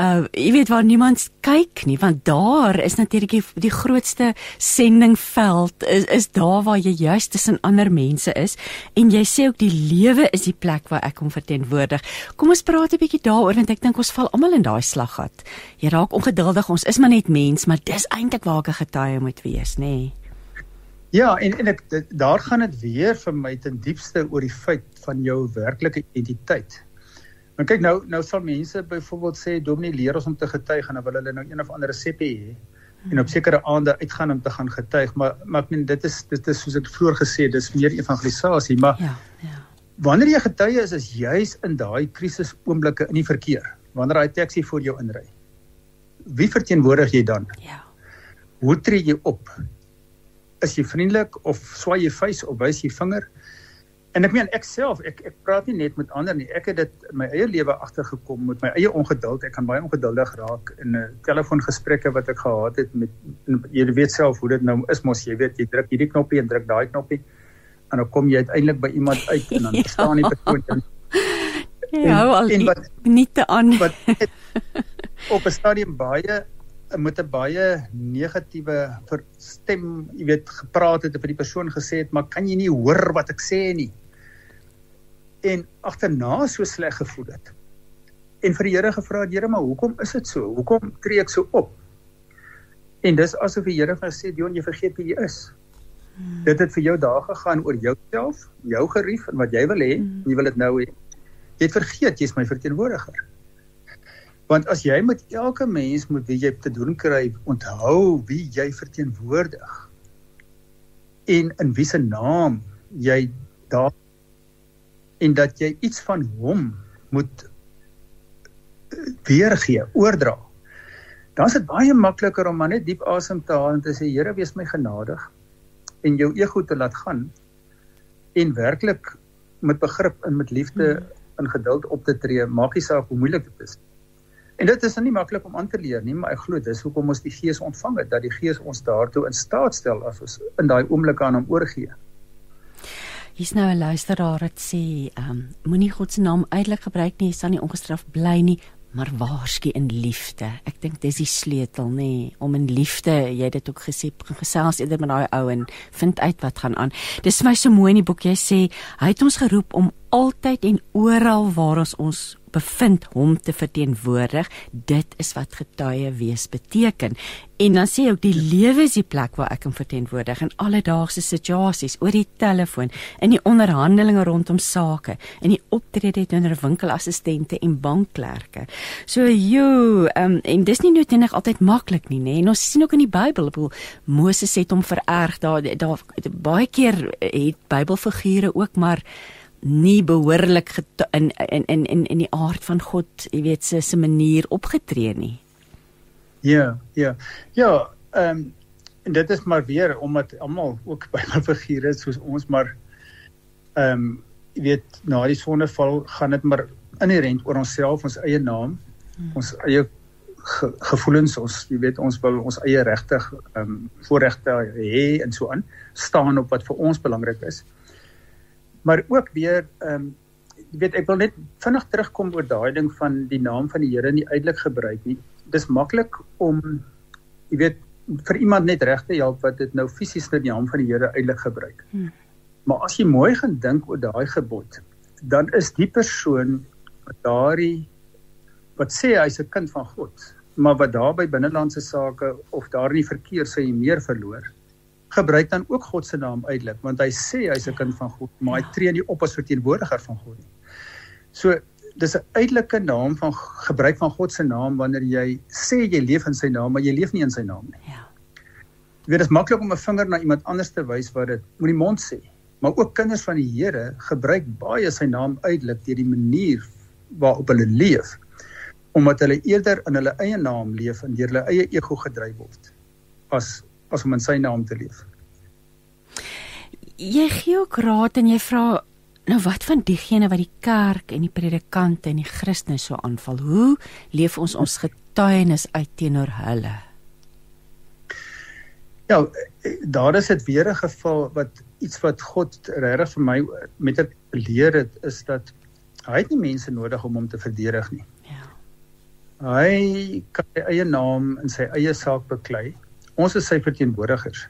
Speaker 1: Uh jy weet waar niemand kyk nie, want daar is natuurlik die, die grootste sendingveld is is daar waar jy juist tussen ander mense is en jy sê ook die lewe is die plek waar ek hom verteenwoordig. Kom ons praat 'n bietjie daaroor want ek dink ons val almal in daai slaggat. Jy raak ongeduldig, ons is maar net mens, maar dis eintlik waar ek 'n getuie moet wees, nê? Nee.
Speaker 2: Ja, en en ek dit, daar gaan dit weer vir my ten diepste oor die feit van jou werklike identiteit. Want kyk nou, nou sal mense byvoorbeeld sê Dominee leer ons om te getuig en dan wil hulle nou een of ander resepte hê en op sekere aande uitgaan om te gaan getuig, maar maar ek meen dit is dit is soos ek vroeër gesê, dis meer evangelisasie, maar Ja, ja. Wanneer jy getuie is, is juis in daai krisis oomblikke in die verkeer, wanneer daai taxi voor jou inry. Wie verteenwoordig jy dan? Ja. Hoe tree jy op? Is jy vriendelik of swaai jy vuis of wys jy vinger? En ek meen ek self, ek ek praat nie net met ander nie. Ek het dit in my eie lewe agtergekom met my eie ongeduld. Ek kan baie ongeduldig raak in 'n uh, telefoongesprekke wat ek gehad het met jy weet self hoe dit nou is mos jy weet jy druk hierdie knoppie en druk daai knoppie en dan kom jy uiteindelik by iemand uit en dan ja. staan die persoon en
Speaker 1: Ja, al nie te aan
Speaker 2: wat op 'n stadium baie met 'n baie negatiewe stem, jy weet, gepraat het of vir die persoon gesê het, maar kan jy nie hoor wat ek sê nie? En agterna so sleg gevoel het. En vir die Here gevra het, Here, maar hoekom is dit so? Hoekom tree ek so op? En dis asof die Here gesê, "Dion, jy vergeet wie jy is." Hmm. Dit het vir jou daar gegaan oor jouself, jou gerief en wat jy wil hê, hmm. jy wil dit nou hê. Jy het vergeet jy's my verteenwoordiger. Want as jy met elke mens moet wie jy te doen kry, onthou wie jy verteenwoordig. En in wie se naam jy daar en dat jy iets van hom moet eh, weergee, oordra. Dan is dit baie makliker om maar net diep asem te haal en te sê Here, wees my genadig en jou ego te laat gaan en werklik met begrip en met liefde hmm. en geduld op te tree, maak nie saak hoe moeilik dit is nie En dit is nie maklik om aan te leer nie, maar ek glo dis hoekom ons die Gees ontvang het, dat die Gees ons daartoe in staat stel as ons in daai oomblik aan hom oorgee.
Speaker 1: Hier's nou 'n luisteraar wat sê, ehm, um, moenie God se naam uitelik gebruik nie, jy sal nie ongestraf bly nie, maar waarsku in liefde. Ek dink dis die sleutel, nê, nee, om in liefde, jy het dit ook gesê, gesels eerder met daai ou en vind uit wat gaan aan. Dis vir my so mooi in die boek jy sê, hy het ons geroep om altyd en oral waar ons ons bevind hom te verteenwoordig. Dit is wat getuie wees beteken. En dan sê ook die lewe is die plek waar ek hom verteenwoordig in alledaagse situasies, oor die telefoon, in die onderhandelinge rondom sake, in die optrede teenoor winkelassistente en bankklerke. So jo, um, en dis nie noodwendig altyd maklik nie, nê? En ons sien ook in die Bybel, bedoel Moses het hom vererg daar daar baie keer het Bybelfigure ook maar nie behoorlik in in in in in die aard van God, jy weet, se se manier opgetree nie.
Speaker 2: Ja, ja. Ja, ehm um, en dit is maar weer omdat almal ook Bybelfigure is soos ons maar ehm um, jy weet na die sonneval gaan dit maar inherënt oor onsself, ons eie naam, hmm. ons eie ge gevoelens, ons jy weet ons wil ons eie regtig ehm um, voorregte hê en so aan staan op wat vir ons belangrik is maar ook weer ehm um, jy weet ek wil net vinnig terugkom oor daai ding van die naam van die Here nie uitelik gebruik nie. Dis maklik om jy weet vir iemand net reg te help wat dit nou fisies net die naam van die Here uitelik gebruik. Hmm. Maar as jy mooi gaan dink oor daai gebod, dan is die persoon daardie wat sê hy's 'n kind van God, maar wat daar by binnelandse sake of daar in die verkeer sê hy meer verloor gebruik dan ook God se naam uitelik want hy sê hy's 'n kind van God maar hy tree nie op as verteenwoordiger van God nie. So dis 'n uitelike naam van gebruik van God se naam wanneer jy sê jy leef in sy naam maar jy leef nie in sy naam nie. Ja. Jy weet dit is maklik om 'n vinger na iemand anders te wys wat dit moet die mond sê. Maar ook kinders van die Here gebruik baie sy naam uitelik deur die manier waarop hulle leef omdat hulle eerder in hulle eie naam leef en deur hulle eie ego gedryf word as as om in sy naam te leef.
Speaker 1: Jy gee ook raad en jy vra nou wat van diegene wat die kerk en die predikante en die Christene so aanval? Hoe leef ons ons getuienis uit teenoor hulle?
Speaker 2: Ja, daar is dit weer 'n geval wat iets wat God regtig vir my met dit leer het is dat hy het nie mense nodig om hom te verdedig nie. Ja. Hy kan sy eie naam in sy eie saak beklei ons is sy verteenwoordigers.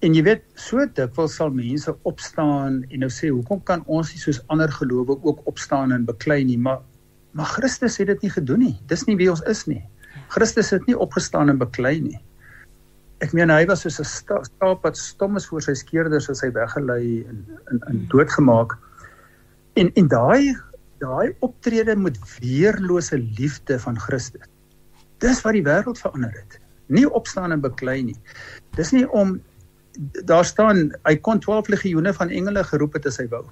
Speaker 2: En jy weet, so dikwels sal mense opstaan en nou sê, "Hoekom kan ons nie soos ander gelowe ook opstaan en beklei nie?" Maar maar Christus het dit nie gedoen nie. Dis nie wie ons is nie. Christus het nie opgestaan en beklei nie. Ek meen hy was soos 'n skaap wat stom is voor sy skeerders as hy weggelei en in in doodgemaak. En en daai daai optrede met weerlose liefde van Christus. Dis wat die wêreld verander het nie opstaan en beklei nie. Dis nie om daar staan hy kon 12 legioene van engele geroep het as hy wou.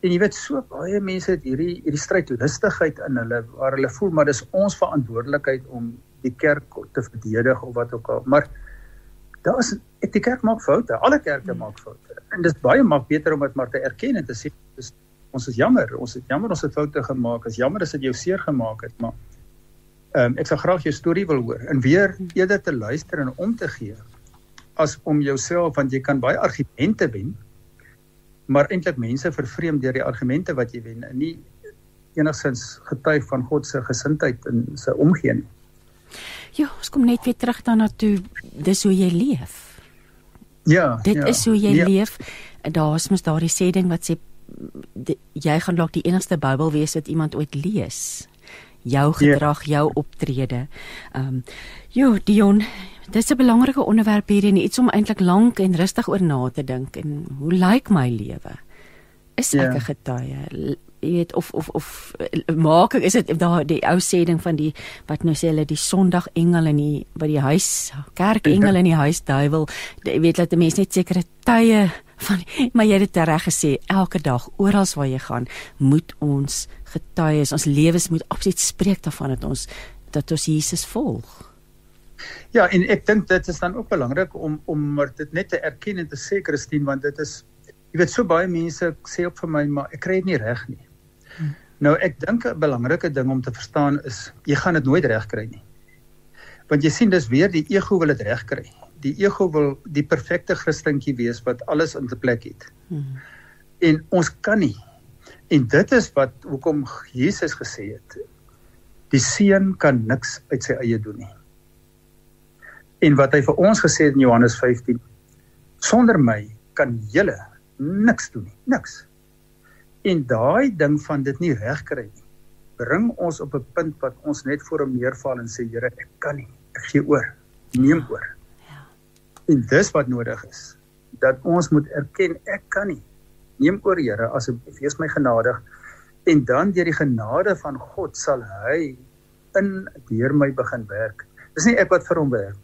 Speaker 2: En jy weet so baie mense het hierdie hierdie strydlustigheid in hulle waar hulle voel maar dis ons verantwoordelikheid om die kerk te verdedig of wat ook al. Maar daar is die kerk maak foute. Alle kerke maak foute. En dis baie maak beter om dit maar te erken en te sê dis ons is jammer. Ons het jammer ons het foute gemaak. Is jammer as dit jou seer gemaak het, maar Ehm um, ek sal graag jou storie wil hoor en weer eerder te luister en om te gee as om jouself want jy kan baie argumente wen maar eintlik mense vervreem deur die argumente wat jy wen en nie enigsins getuig van God se gesindheid en sy omgee nie.
Speaker 1: Ja, ons kom net weer terug daarna toe dis hoe jy leef.
Speaker 2: Ja,
Speaker 1: dit
Speaker 2: ja,
Speaker 1: is hoe jy ja. leef. Daar's mos daardie sê ding wat sê die, jy gaan dalk die enigste Bybel wees wat iemand ooit lees jou ja. gedrag, yeah. jou optrede. Ehm um, jo, Dion, dis 'n belangrike onderwerp hier en iets om eintlik lank en rustig oor na te dink en hoe lyk my lewe? Is ek 'n yeah. getuie? Jy weet of of of maak is dit daar die ou sê ding van die wat nou sê hulle die Sondag engel in die by die huis kerk engel in die huis duiwel jy weet dat die mense net sekere tye van maar jy het dit reg gesê elke dag oral waar jy gaan moet ons getuies ons lewens moet absoluut spreek daarvan dat ons dat ons Jesus volg.
Speaker 2: Ja, en ek dink dit is dan ook belangrik om om dit net te erken en te sê Christine want dit is jy weet so baie mense sê op vir my maar ek kry dit nie reg nie. Hmm. Nou ek dink 'n belangrike ding om te verstaan is jy gaan dit nooit regkry nie. Want jy sien dis weer die ego wil dit regkry. Die ego wil die perfekte Christentjie wees wat alles in plek het. Hmm. En ons kan nie. En dit is wat hoekom Jesus gesê het. Die seun kan niks uit sy eie doen nie. En wat hy vir ons gesê het in Johannes 15 sonder my kan julle niks doen nie, niks. En daai ding van dit nie reg kry nie, bring ons op 'n punt wat ons net voor hom neerval en sê Here, ek kan nie, ek gee oor. Neem oor. Ja. En dis wat nodig is. Dat ons moet erken ek kan nie. Neem oor Here, asseblief, wees my genadig. En dan deur die genade van God sal hy in deur my begin werk. Dis nie ek wat vir hom werk.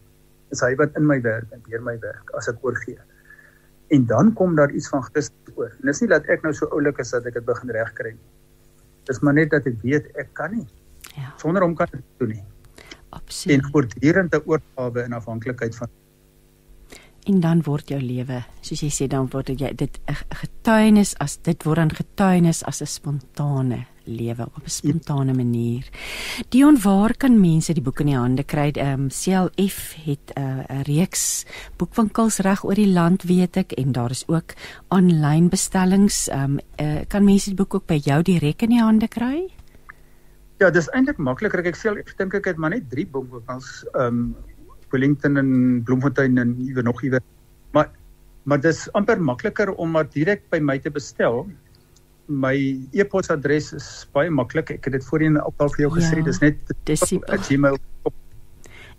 Speaker 2: Dis hy wat in my werk en deur my werk as ek oorgee en dan kom daar iets van Christus oor. En dis nie dat ek nou so oulik is dat ek dit begin regkry nie. Dis maar net dat ek weet ek kan nie. Ja. Sonder hom kan ek dit doen nie. Absoluut. En voortdurende oorgawe en afhanklikheid van
Speaker 1: en dan word jou lewe, soos jy sê, dan word jy dit 'n getuienis as dit word dan getuienis as 'n spontane lewe op 'n spontane manier. Dion, waar kan mense die boek in die hande kry? Ehm um, CLF het eh, 'n uh, reeks boekwinkels reg oor die land, weet ek, en daar is ook aanlyn bestellings. Ehm um, uh, kan mense die boek ook by jou direk in die hande kry?
Speaker 2: Ja, dis eintlik makliker. Ek sê ek dink ek het maar net 3 boekwinkels ehm um, Wellington en Bloemfontein en iewers nog iewers. Maar maar dis amper makliker om maar direk by my te bestel my e-posadres is baie maklik. Ek het dit voorheen ook al vir jou gesê. Ja, dis net @gmail.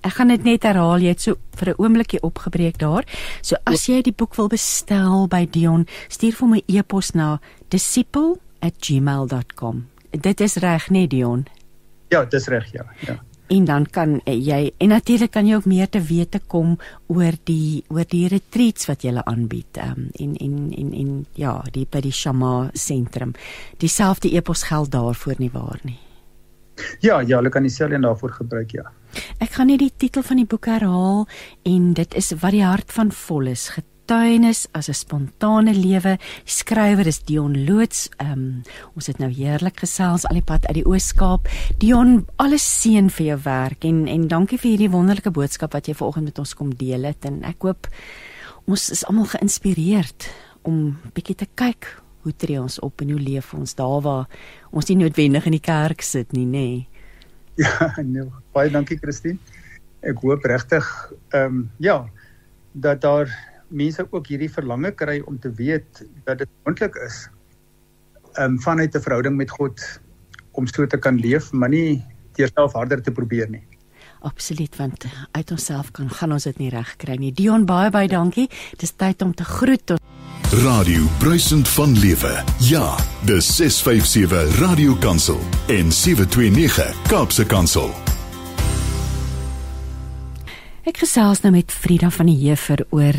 Speaker 1: Ek gaan dit net herhaal. Jy het so vir 'n oombliekie opgebreek daar. So as jy die boek wil bestel by Dion, stuur vir my e-pos na disciple@gmail.com. Dit is reg, nee Dion.
Speaker 2: Ja, dis reg, ja. Ja
Speaker 1: en dan kan eh, jy en natuurlik kan jy ook meer te wete kom oor die oor die retreats wat jy aanbied um, en en en en ja die by die Shama sentrum dieselfde epos geld daarvoor nie waar nie.
Speaker 2: Ja ja hulle kan dieselfde en daarvoor gebruik ja.
Speaker 1: Ek gaan net die titel van die boek herhaal en dit is wat die hart van vol is getuienis as 'n spontane lewe. Skrywer is Dion Loots. Ehm um, ons het nou heerlik gesels al die pad uit die Oos-Kaap. Dion, alles seën vir jou werk en en dankie vir hierdie wonderlike boodskap wat jy vanoggend met ons kom deel het en ek hoop ons is almal geïnspireerd om bietjie te kyk hoe tree ons op en hoe leef ons daar waar ons nie noodwendig in die kerk sit nie, nê. Nee.
Speaker 2: Ja, nee, baie dankie Christine. Ek hoop regtig ehm um, ja dat daar mense ook hierdie verlange kry om te weet dat dit moontlik is um vanuit 'n verhouding met God om so te kan leef, maar nie deur self harder te probeer nie.
Speaker 1: Absoluut want uit onsself kan gaan ons dit nie reg kry nie. Dion baie baie dankie. Dis tyd om te groet.
Speaker 4: Radio Bruisend van Lewe. Ja, dis 657 Radio Kansel en 729 Kaapse Kansel.
Speaker 1: Ek gesels nou met Frida van die Heever oor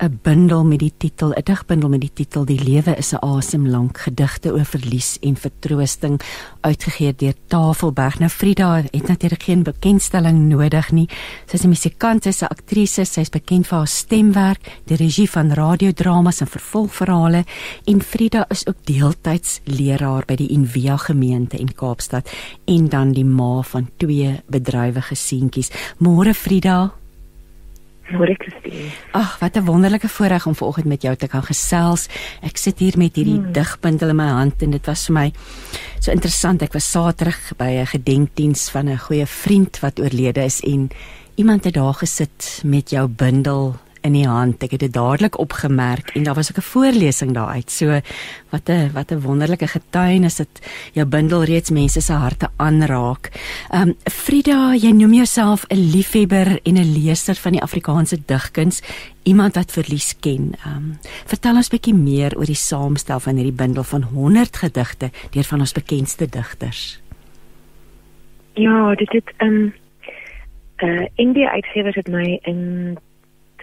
Speaker 1: 'n bundel met die titel 'n digbundel met die titel Die lewe is 'n asemlank gedigte oor verlies en vertroosting uitgegee deur Tafelberg. Nou Frida het natuurlik geen bekendstelling nodig nie. Sy is 'n musikant, sy is 'n aktrise, sy is bekend vir haar stemwerk, die regie van radiodramas en vervolgverhale en Frida is ook deeltyds leraar by die Envia gemeente in Kaapstad en dan die ma van twee bedrywige seentjies. Môre Frida
Speaker 5: Môre Christine.
Speaker 1: Ag, wat 'n wonderlike voorreg om vanoggend met jou te kan gesels. Ek sit hier met hierdie hmm. digbundel in my hand en dit was vir my so interessant. Ek was Saterdag by 'n gedenkdiens van 'n goeie vriend wat oorlede is en iemand het daar gesit met jou bundel in die hand. Ek het dit dadelik opgemerk en daar was ook 'n voorlesing daaruit. So wat 'n wat 'n wonderlike getuienis dat jou bundel reeds mense se harte aanraak. Ehm um, Frida, jy noem jouself 'n liefhebber en 'n leser van die Afrikaanse digkuns, iemand wat verlies ken. Ehm um, vertel ons 'n bietjie meer oor die saamstel van hierdie bundel van 100 gedigte deur van ons bekendste digters.
Speaker 5: Ja, dit het ehm um, uh India uitgewers het my in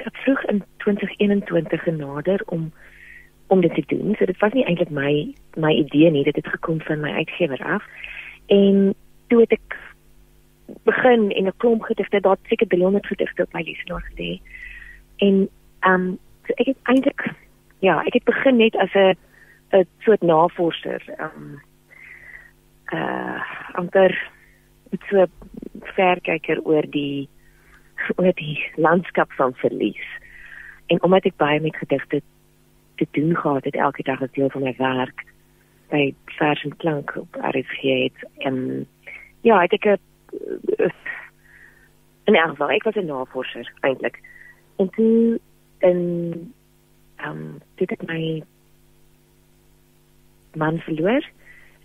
Speaker 5: ek vroeg in 2021 genader om om dit te doen. So dit was nie eintlik my my idee nie, dit het gekom van my uitgewer af. En toe het ek begin en 'n klomp gedigte, daar seker 300 gedigte op my lesenaar gelê. En ehm um, so ek het eintlik ja, ek het begin net as 'n 'n soort navorser. Ehm um, uh amper met so verkyker oor die oor die landskap van verlies. En omdat ek baie met gedigte te doen gehad het elke dag as deel van my werk by vers en klank op RSG het en ja, het ek 'n in elk geval, ek was 'n navorser eintlik. En toe in ehm um, dit het my man verloor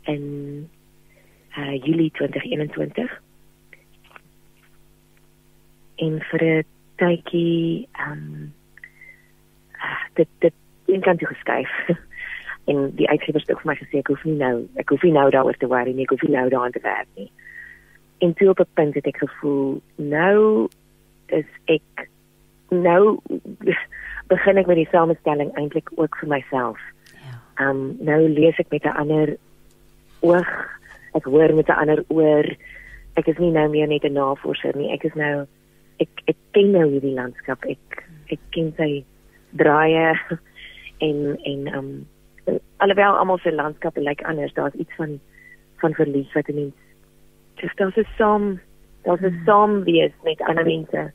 Speaker 5: in uh Julie 2021. En vir 'n tydjie ehm um, uh, dit dit een kant toe geskuif. en die uitgewers het vir my gesê ek hoef nie nou ek hoef nie nou daaroor te worry nie, ek hoef nie nou daaraan te werk nie. En toe op 'n punt het ek gevoel nou is ek nou begin ek met die samestelling eintlik ook vir myself. Ja. Um nou lees ek met 'n ander oog, ek hoor met 'n ander oor. Ek is nie nou meer net 'n navorser nie. Ek is nou ek ek ken nou hierdie landskap. Ek ek ken sy draaie en en um alhoewel almal se landskappe lyk like anders, daar's iets van van verlies wat 'n mens dis daar's 'n saam daar's 'n hmm. saam wees met ander mense.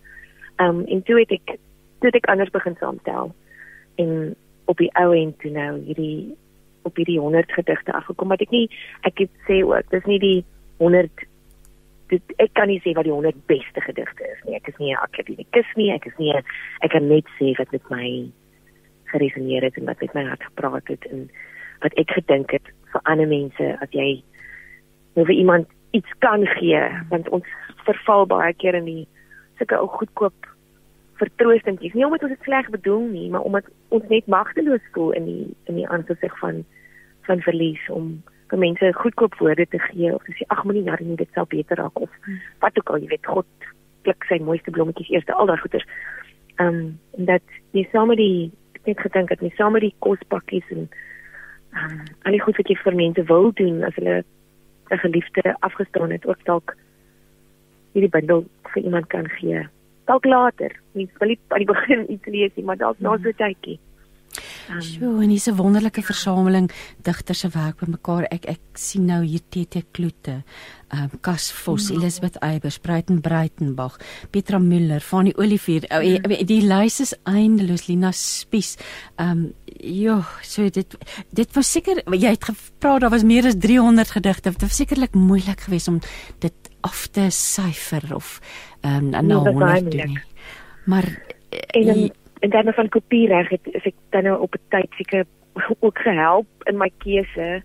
Speaker 5: Um en toe het ek toe ek anders begin saamstel en op die ou end toe nou hierdie op hierdie 100 gedigte afgekom wat ek nie ek het sê ook dis nie die 100 dit ek kan nie sê wat die 100 beste gedigte is nie. Ek is nie 'n akademikus nie. Ek is nie ek kan net sê wat met my geresoneer het en wat met my hart gepraat het en wat ek gedink het vir ander mense as jy nou vir iemand iets kan gee want ons verval baie keer in die sulke ou goedkoop vertroostendjies nie omdat ons dit sleg bedoel nie maar omdat ons net magteloos voel in die in die aansig van van verlies om vir mense goedkoop woorde te gee of sê ag moenie nou nie dit sal beter raak of hmm. wat ook al jy weet God pluk sy mooiste blommetjies eers al daai goeders ehm um, dat jy saam met die net gedink dat jy saam met die kospakkies en ehm um, al die goed wat jy vir mense wil doen as hulle 'n geliefde afgestaan het ook dalk hierdie bundel vir iemand kan gee. Dalk later, nie wil nie aan die begin iets lees nie, maar dalk na so 'n tydjie.
Speaker 1: Um, Sjoe, en dis 'n wonderlike versameling digters se werk bymekaar. Ek ek sien nou hier TT Kloete, ehm um, Cas Vos, ja. Elisabeth Eybers, Breiten Breitenbach, Petra Müller, Fanny Olivier. Oh, ja. die, die lys is eindeloos, Lina Spies. Ehm um, ja, so dit dit was seker jy het gepraat daar was meer as 300 gedigte. Dit was sekerlik moeilik geweest om dit af te syfer of ehm um, nou nee, doen. Maar
Speaker 5: en, en, en dan van kopiereg het ek dan nou op 'n tyd seker ook gehelp in my keuse.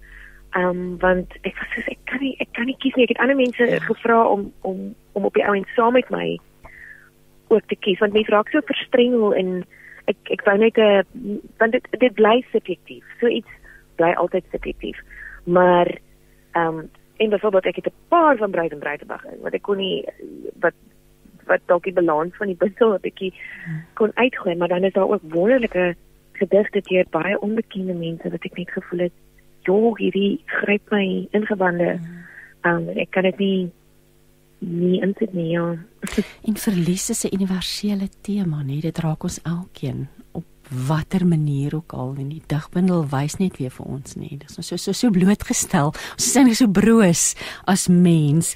Speaker 5: Ehm um, want ek was soos ek kan nie ek kan nie kies nie. Ek het ander mense ja. gevra om om om op die ou en saam met my ook te kies want mense raak so verstrengel en ek ek wou net 'n want dit dit bly subjektief. So iets bly altyd subjektief. Maar ehm um, en byvoorbeeld ek het 'n paar van Breiten Breitenberg in wat ek kon nie wat wat dalk die balans van die bundel 'n bietjie kon uitgooi, maar dan is daar ook wonderlike gedigte deur baie onbekende mense wat ek net gevoel het, "Jo, hierdie gryp my ingewande." Um ek kan dit nie nie insit nie. Ja.
Speaker 1: en verlies is 'n universele tema, nee, dit raak ons elkeen op watter manier ook al en die digbundel wys net weer vir ons nie. Dis ons so so so blootgestel. Ons is eintlik so broos as mens.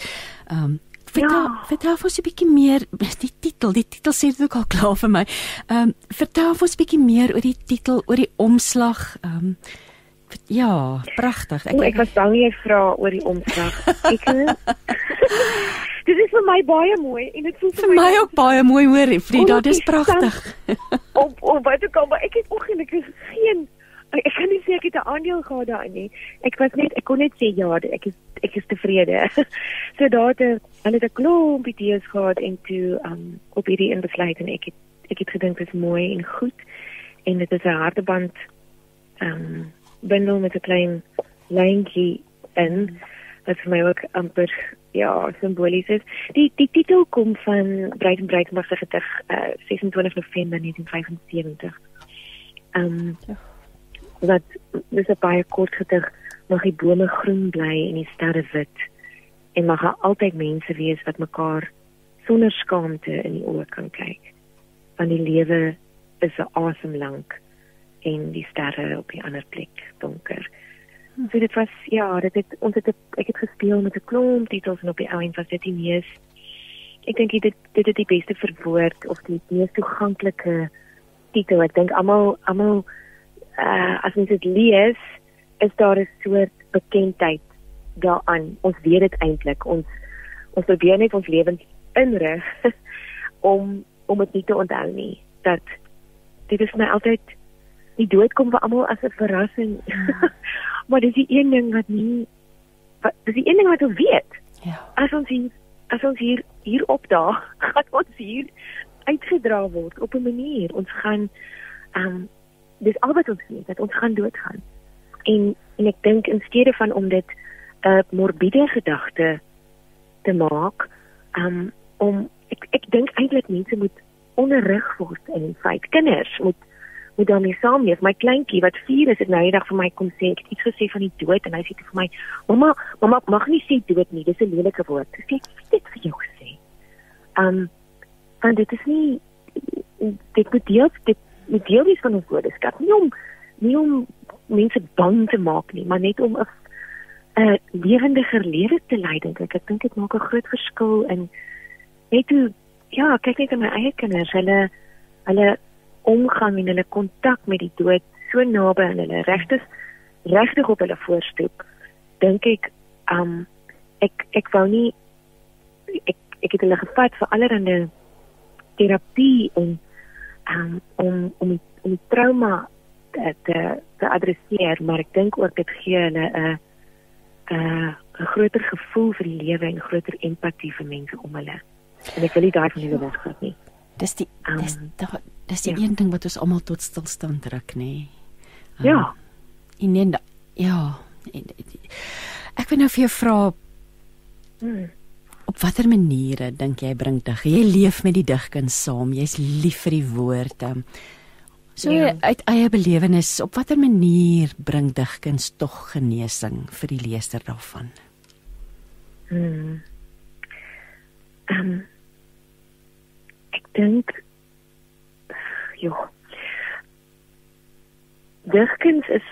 Speaker 1: Um Vertel, ja. vertel ons 'n bietjie meer die titel. Die titel sê dit ook al klaar vir my. Ehm um, vertel ons 'n bietjie meer oor die titel, oor die omslag. Ehm um, ja, pragtig.
Speaker 5: Ek, ek was bang jy vra oor die omslag. Ek Dit is vir my baie mooi en dit voel
Speaker 1: vir my, my ook baie mooi hoor, Frida. Dit is pragtig.
Speaker 5: op op wat ek kom, ek het ongelukkig geen ek kan nie sê ek het 'n aandeel gehad daarin nie. Ek was net ek kon net sê ja, ek is ek is tevrede. so daar het hulle het 'n klomp idees gehad en toe um op hierdie inbesluit en ek het ek het gedink dit is mooi en goed en dit is 'n harteband um bundel met 'n klein lyntjie in wat vir my ook amper ja, simbolies is. Die die titel kom van Breiten Breitenberg se gedig uh, 26 November 1975. Um wat dis 'n baie kort gedig mag die bome groen bly en die sterre wit en mag daar altyd mense wees wat mekaar sonder skaamte in die oë kan kyk want die lewe is 'n asem lank en die sterre op die ander plek donker So dit was ja, dit het ons het ek het gespeel met 'n klomp titels en op die ou end was dit die mees ek dink dit dit het die beste verwoord of die mees toeganklike titel. Ek dink almal almal uh as mens dit lees, is daar 'n soort bekendheid daaraan. Ons weet dit eintlik. Ons ons probeer net ons lewens inrig om om dit nie te onthou nie. Dat dit is my altyd die dood kom vir almal as 'n verrassing. Ja. maar dis die een ding wat nie wat dis die een ding wat ons weet. Ja. As ons hier as ons hier hier opdaag, gaan ons hier uitgedra word op 'n manier. Ons gaan ehm um, dis al wat ons weet dat ons gaan doodgaan. En en ek dink in steede van om dit 'n uh, morbiede gedagte te maak, um, om ek ek dink eintlik mense moet onderrig word in die feit. Kinders moet moet daarmee saamleef. My kleintjie wat 4 is, het nou eendag vir my kom sê, ek het iets gesê van die dood en hy sê vir my, "Mamma, mamma mag nie sê dood nie. Dis 'n lelike woord." Ek sê, "Dit vir jou gesê." Um want dit is nie dit moet deel dit moet deel wees van ons woordeskat. Nie om nie om mense bang te maak nie, maar net om 'n 'n lewendiger lewe te lei dink ek. Ek dink dit maak 'n groot verskil in net hoe ja, kyk net aan my eie kinders. Hulle hulle omgang en hulle kontak met die dood so naby aan hulle regtig regtig op hulle voorstoep dink ek um ek ek wou nie ek ek het hulle gevat vir allerlei terapie en um, om om die, om die trauma te te, te adresseer maar ek dink ook dit gee hulle 'n 'n 'n groter gevoel vir die lewe en groter empatie vir mense om hulle en ek wil nie daai van hulle wegvat nie
Speaker 1: dis die dis um, dis die ja. een ding wat ons almal tot stilstand druk nê. Nee.
Speaker 5: Um, ja.
Speaker 1: En nee, ja. Ek wil nou vir jou vra hmm. Op watter maniere dink jy bring dig? Jy leef met die digkuns saam. Jy's lief vir die woord. Um, so ja. uit eie belewenis, op watter manier bring digkuns tog genesing vir die leser daarvan?
Speaker 5: Hmm. Um, ek dink joh. Digkuns is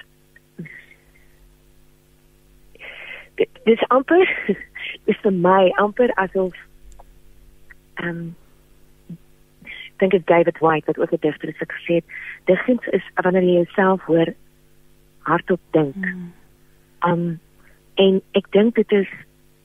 Speaker 5: dis amper is vir my amper asof ehm um, dink dit David White wat ook 'n digter is wat gesê het digkuns is wanneer jy jouself hoor hardop dink. Mm. Um en ek dink dit is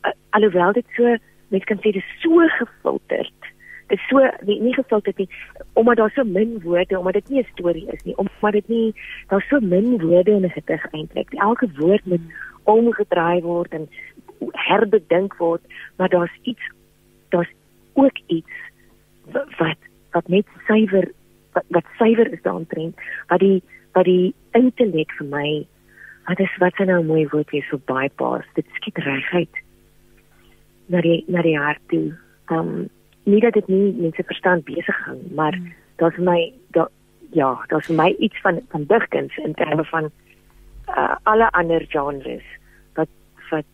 Speaker 5: uh, alhoewel dit so mens kan sê dit is so gefilterd is so nie, nie het nie omdat daar so min woorde omdat dit nie 'n storie is nie omdat dit nie daar so min woorde in 'n gedig eintlik elke woord moet omgedraai word en herbedink word maar daar's iets daar's ook iets wat wat net suiwer wat, wat suiwer is daarin wat die wat die intellek vir my wat is wat nou 'n mooi woord is vir bypass dit skiet reguit na die na die hart toe um nie dat dit nie mense verstand besig hou, maar mm. daar's my da ja, daar's vir my iets van van digkuns in terme van uh, alle ander genres wat wat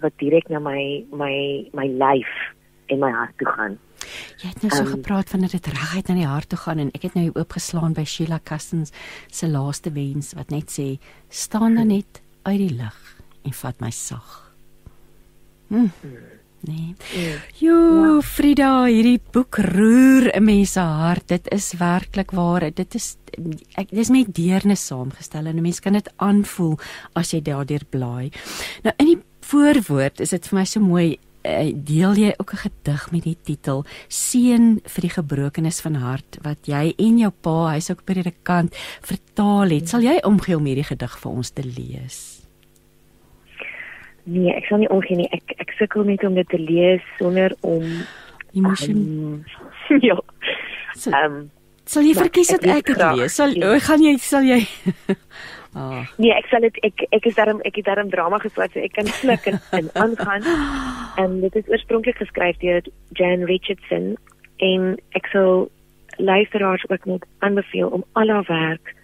Speaker 5: wat direk na my my my lyf en my hart toe gaan.
Speaker 1: Jy het nou so um, gepraat van dat dit reguit na die hart toe gaan en ek het nou oopgeslaan by Sheila Custins se laaste wens wat net sê staan dan net uit die lig en vat my sag. Hm. Hmm. Nee. Jo, ja. Frida, hierdie boek roer 'n mens se hart. Dit is werklik waar. Dit is ek dis met deernis saamgestel en 'n mens kan dit aanvoel as jy daardeur blaai. Nou in die voorwoord is dit vir my so mooi eh, deel jy ook 'n gedig met die titel Seën vir die gebrokenis van hart wat jy en jou pa, hy's ook predikant, vertaal het. Sal jy omgee om hierdie gedig vir ons te lees?
Speaker 5: Nee, ek sal nie omgee nie. Ek ek sukkel net om dit te lees sonder om
Speaker 1: emosie.
Speaker 5: Um, ja.
Speaker 1: Ehm um, sal jy verkies dat ek dit lees? Sal o, gaan jy sal jy.
Speaker 5: Oh. Nee, ek sal dit ek ek is daarom ek het daarom drama geswat so ek kan sluk en, en aangaan. En dit is oorspronklik geskryf deur Jan Richardson en ek sal luisteraars ook net aanbeveel om al haar werk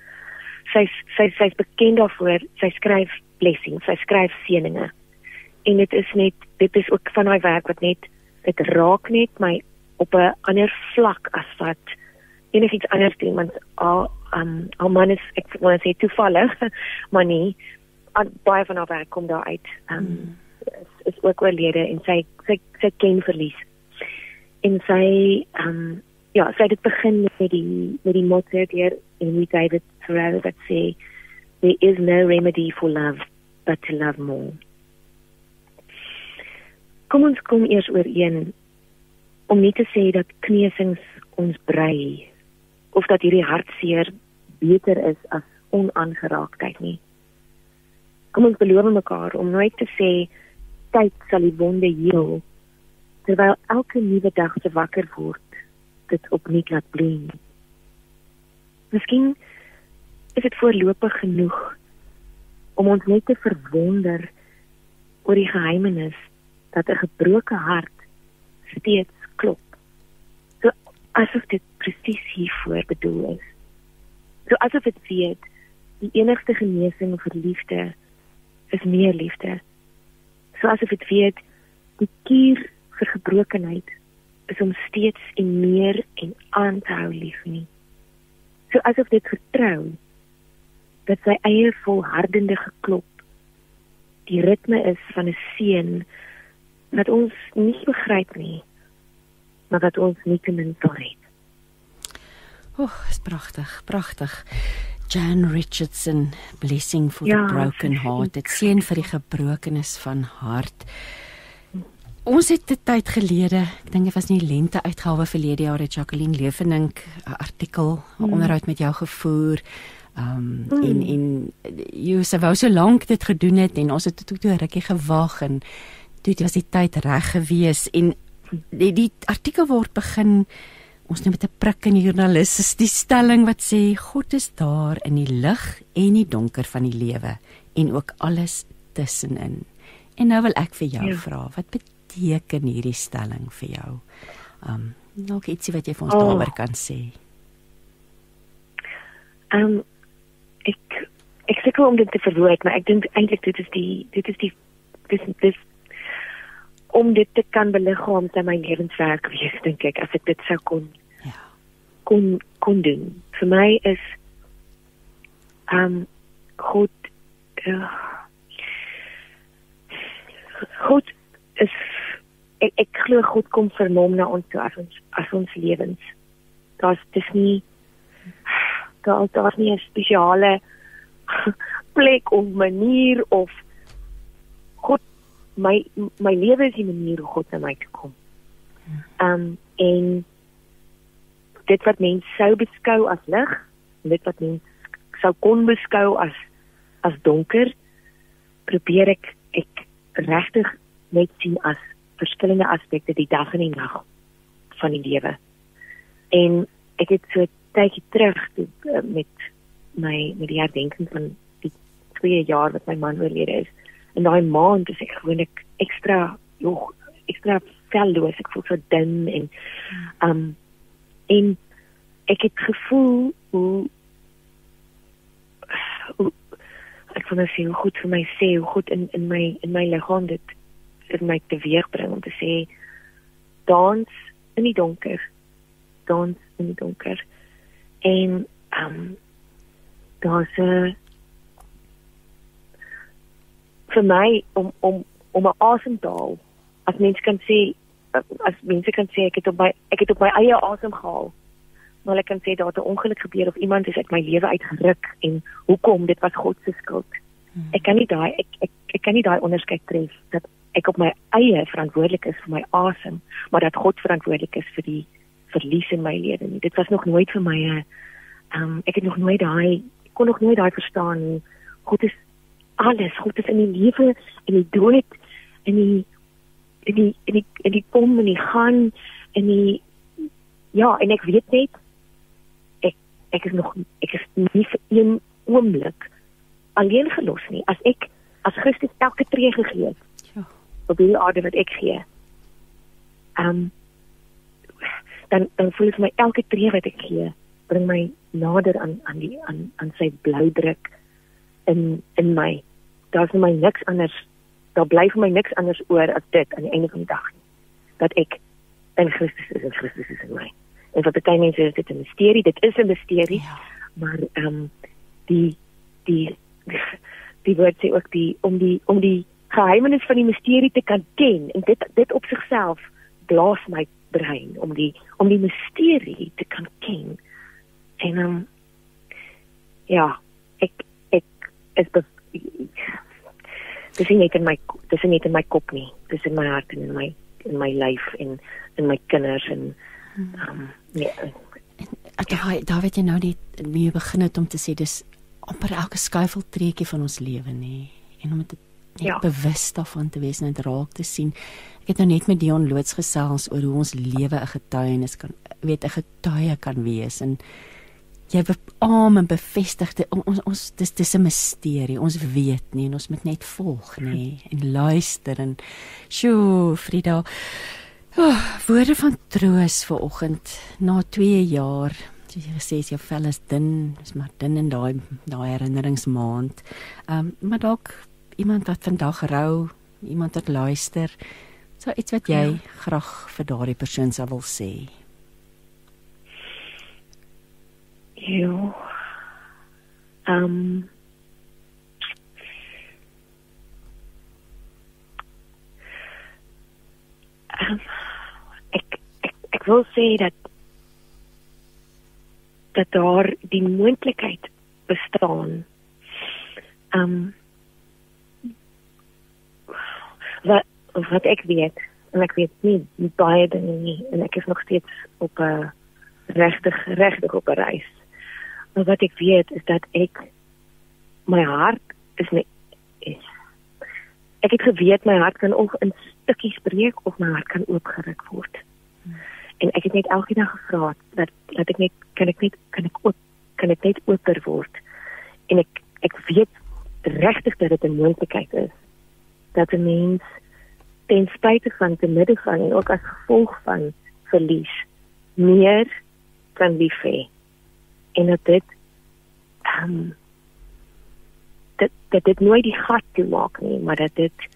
Speaker 5: sy sy sy's bekend daarvoor. Sy skryf blessings, sy skryf seëninge en dit is net dit is ook van daai werk wat net dit raak net my op 'n ander vlak as wat enigiets anders doen want al um al man is ek wil sê toevallig maar nie baie van haar werk kom daar uit. Um, is, is ook oorlede en sy sy sy ken verlies. En sy um, ja, sy het begin met die met die motto deur Amy David Thoreau wat sê there is no remedy for love but to love more. Kom ons kom eers ooreen om nie te sê dat kneusings ons brei of dat hierdie hartseer beter is as onaangeraaktheid nie. Kom ons beloof mekaar om nooit te sê tyd sal die wonde heel terwyl elke nuwe dag se wakker word dit opnuut laat bloei. Miskien is dit voorlopig genoeg om ons net te verwonder oor die geheimenis dat 'n gebroke hart steeds klop. So asof dit presies hiervoor bedoel is. So asof dit weet die enigste genesing vir liefde is meer liefde. So asof dit weet die kuur vir gebrokenheid is om steeds en meer en aan te hou lief nie. So asof dit vertrou dat sy eie volhardende geklop die ritme is van 'n seun wat ons nie begryp nie maar wat ons nie sal red.
Speaker 1: Oeg, is pragtig, pragtig. Jan Richardson, blessing for ja, the broken heart. Dit seën vir die gebrokenis van hart. Ons het 'n tyd gelede, ek dink dit was nie lente uitgawe verlede jaar het Jacqueline Leefenink 'n artikel, 'n hmm. onderhoud met jou gevoer. Um hmm. en en jy sê wou so lank dit gedoen het en ons het toe toe rukkie gewag en toe was die tyd reg gewees en die, die artikel word begin ons nou met 'n prik in die joernalis is die stelling wat sê God is daar in die lig en die donker van die lewe en ook alles tussenin. En nou wil ek vir jou ja. vra, wat beteken hierdie stelling vir jou? Um nog ietsie wat jy vir ons oh. daaroor kan sê?
Speaker 5: Um ek ek sukkel om dit te verwoord, maar ek dink eintlik dit is die dit is die dis dis om dit te kan beliggaam te my lewenswerk wees dink ek as ek dit sou kon kon kon doen. Vir my is um goed uh, goed is ek, ek glo God kom vir hom na ons toe as ons as ons lewens. Daar's dis nie daar daar's nie 'n spesiale plek of manier of my my lewe is die manier hoe God na my toe kom. Ehm um, en dit wat mense sou beskou as lig, dit wat mense sou kon beskou as as donker, probeer ek ek regtig net sien as verskillende aspekte die dag en die nag van die lewe. En ek het so tydjie terug toe, uh, met my met die herdenking van die 2 jaar wat my man oorlede is in daai maand is ek gewoonlik ekstra jog ekstra velloos ek voel so dun en um en ek het gevoel hoe, hoe ek voel net hoe goed vir my sê hoe goed in in my in my liggaam dit dit my teweeg bring om te sê dans in die donker dans in die donker en um daar's 'n vir my om om om 'n asem te haal. As mense kan sê as mense kan sê ek het op my ek het op my eie asem gehaal. Maar ek kan sê daar het 'n ongeluk gebeur of iemand is uit my lewe uitgeruk en hoekom dit was God se skuld. Hmm. Ek kan nie daai ek, ek ek kan nie daai onderskeid tref dat ek op my eie verantwoordelik is vir my asem, maar dat God verantwoordelik is vir die verlies in my lewe nie. Dit was nog nooit vir my 'n um, ek het nog nooit daai kon nog nooit daai verstaan nie. God is alles. God is in die lewe en die dood en die in die in die in die kom en die gaan en die ja, en ek weet net ek ek is nog ek is nie vir een oomblik alleen gelos nie. As ek as Christus elke tree gegee het. Ja. Op die aarde wat ek gee. Ehm um, dan dan voel ek my elke tree wat ek gee bring my nader aan aan die aan aan sy blou druk in in my daar's vir my niks anders daar bly vir my niks anders oor as dit aan die einde van die dag nie dat ek in Christus is en Christus is in my en vir baie mense is dit 'n misterie dit is 'n misterie ja. maar ehm um, die die die woord sê ook die om die om die geheimenis van die misterie te kan ken en dit dit op sigself blaas my brein om die om die misterie te kan ken. En um, ja, ek ek is dis nie net in my dis nie net in my kop nie. Dis in my hart en in my in my lyf en in my kinders en um, nee.
Speaker 1: Daai daar weet jy nou net mee begin het om te sê dis amper elke skuifeltreetjie van ons lewe nê en om dit net ja. bewus daarvan te wees en dit raak te sien. Ek het nou net met Dion loods gesels oor hoe ons lewe 'n getuienis kan weet 'n getuie kan wees en jy beam en bevestig dit ons ons dis dis 'n misterie. Ons weet nie en ons moet net volg nê en luister en sjoe Frida. Oh, woorde van troos vir oggend na 2 jaar. Jy sê jy vel is dun, is maar dun in daai daai herinneringsmaand. Ehm um, maar dalk iemand wat vandag rou, iemand wat luister, so iets wat jy ja. graag vir daardie persoon sou wil sê.
Speaker 5: Ehm um, um, wil sê dat dat daar die moontlikheid bestaan. Um, wat wat ek weet en ek weet nie baie dinge nie en ek is nog steeds op 'n regtig op 'n reis. Maar wat ek weet is dat ek my hart is nie is. Ek het geweet my hart kan of in stukkies breek of my hart kan oopgeruk word. Hmm. En ek het net elke dag gevra dat dat ek net kan ek net kan ek oop kan ek net ooper word. En ek ek weet regtig dat dit 'n moontlikheid is dat 'n mens ten spyte van te midde van en ook as gevolg van verlies meer kan lief hê en dat dit um, dat, dat dit nooit die gat toe maak nie maar dat dit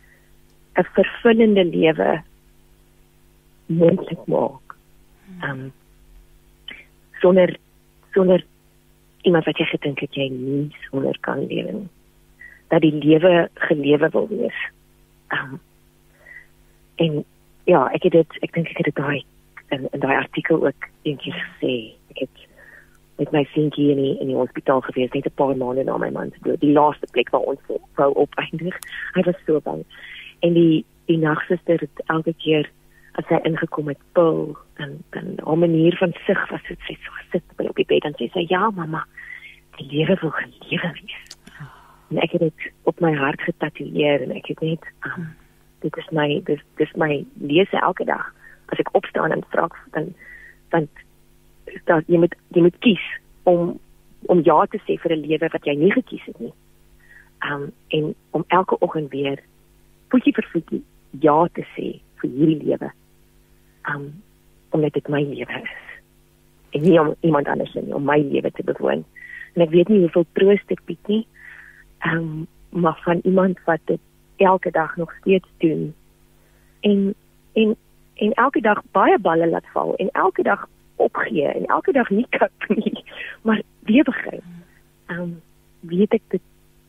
Speaker 5: 'n vervullende lewe moontlik maak. Um, sonder sonder iemand wat jy gedink het jy nie sonder kan lewe nie. Dat die lewe gelewe wil wees. Um, en ja, ek het dit ek dink ek het dit daai in, in daai artikel ook eendag gesê. Ek het met my seentjie in die, in die hospitaal gewees net 'n paar maande na my man se dood. Die laaste plek waar ons wou opeindig. Hy was so bang. En die die nagsuster het elke keer as hy ingekom het, pil en dan 'n manier van sug was dit sy so gesit by op die bed en sy sê ja, mamma, die lewe wil gelewe wees. En ek het dit op my hart getatoeëer en ek het net um, dit is my dis dis my lese elke dag as ek opstaan en vra dan dan dan jy moet jy moet kies om om ja te sê vir 'n lewe wat jy nie gekies het nie. Um en om elke oggend weer voetjie vir voetjie ja te sê vir hierdie lewe. Um omdat dit my lewe is. En nie om iemand anders nie, om my lewe te bewoon. En ek weet nie hoeveel troos dit bied nie. Um maar van iemand wat dit elke dag nog steeds doen. En en en elke dag baie balle laat val en elke dag opgee en elke dag nie kap nie, maar weer begin. Ehm um, weet ek dit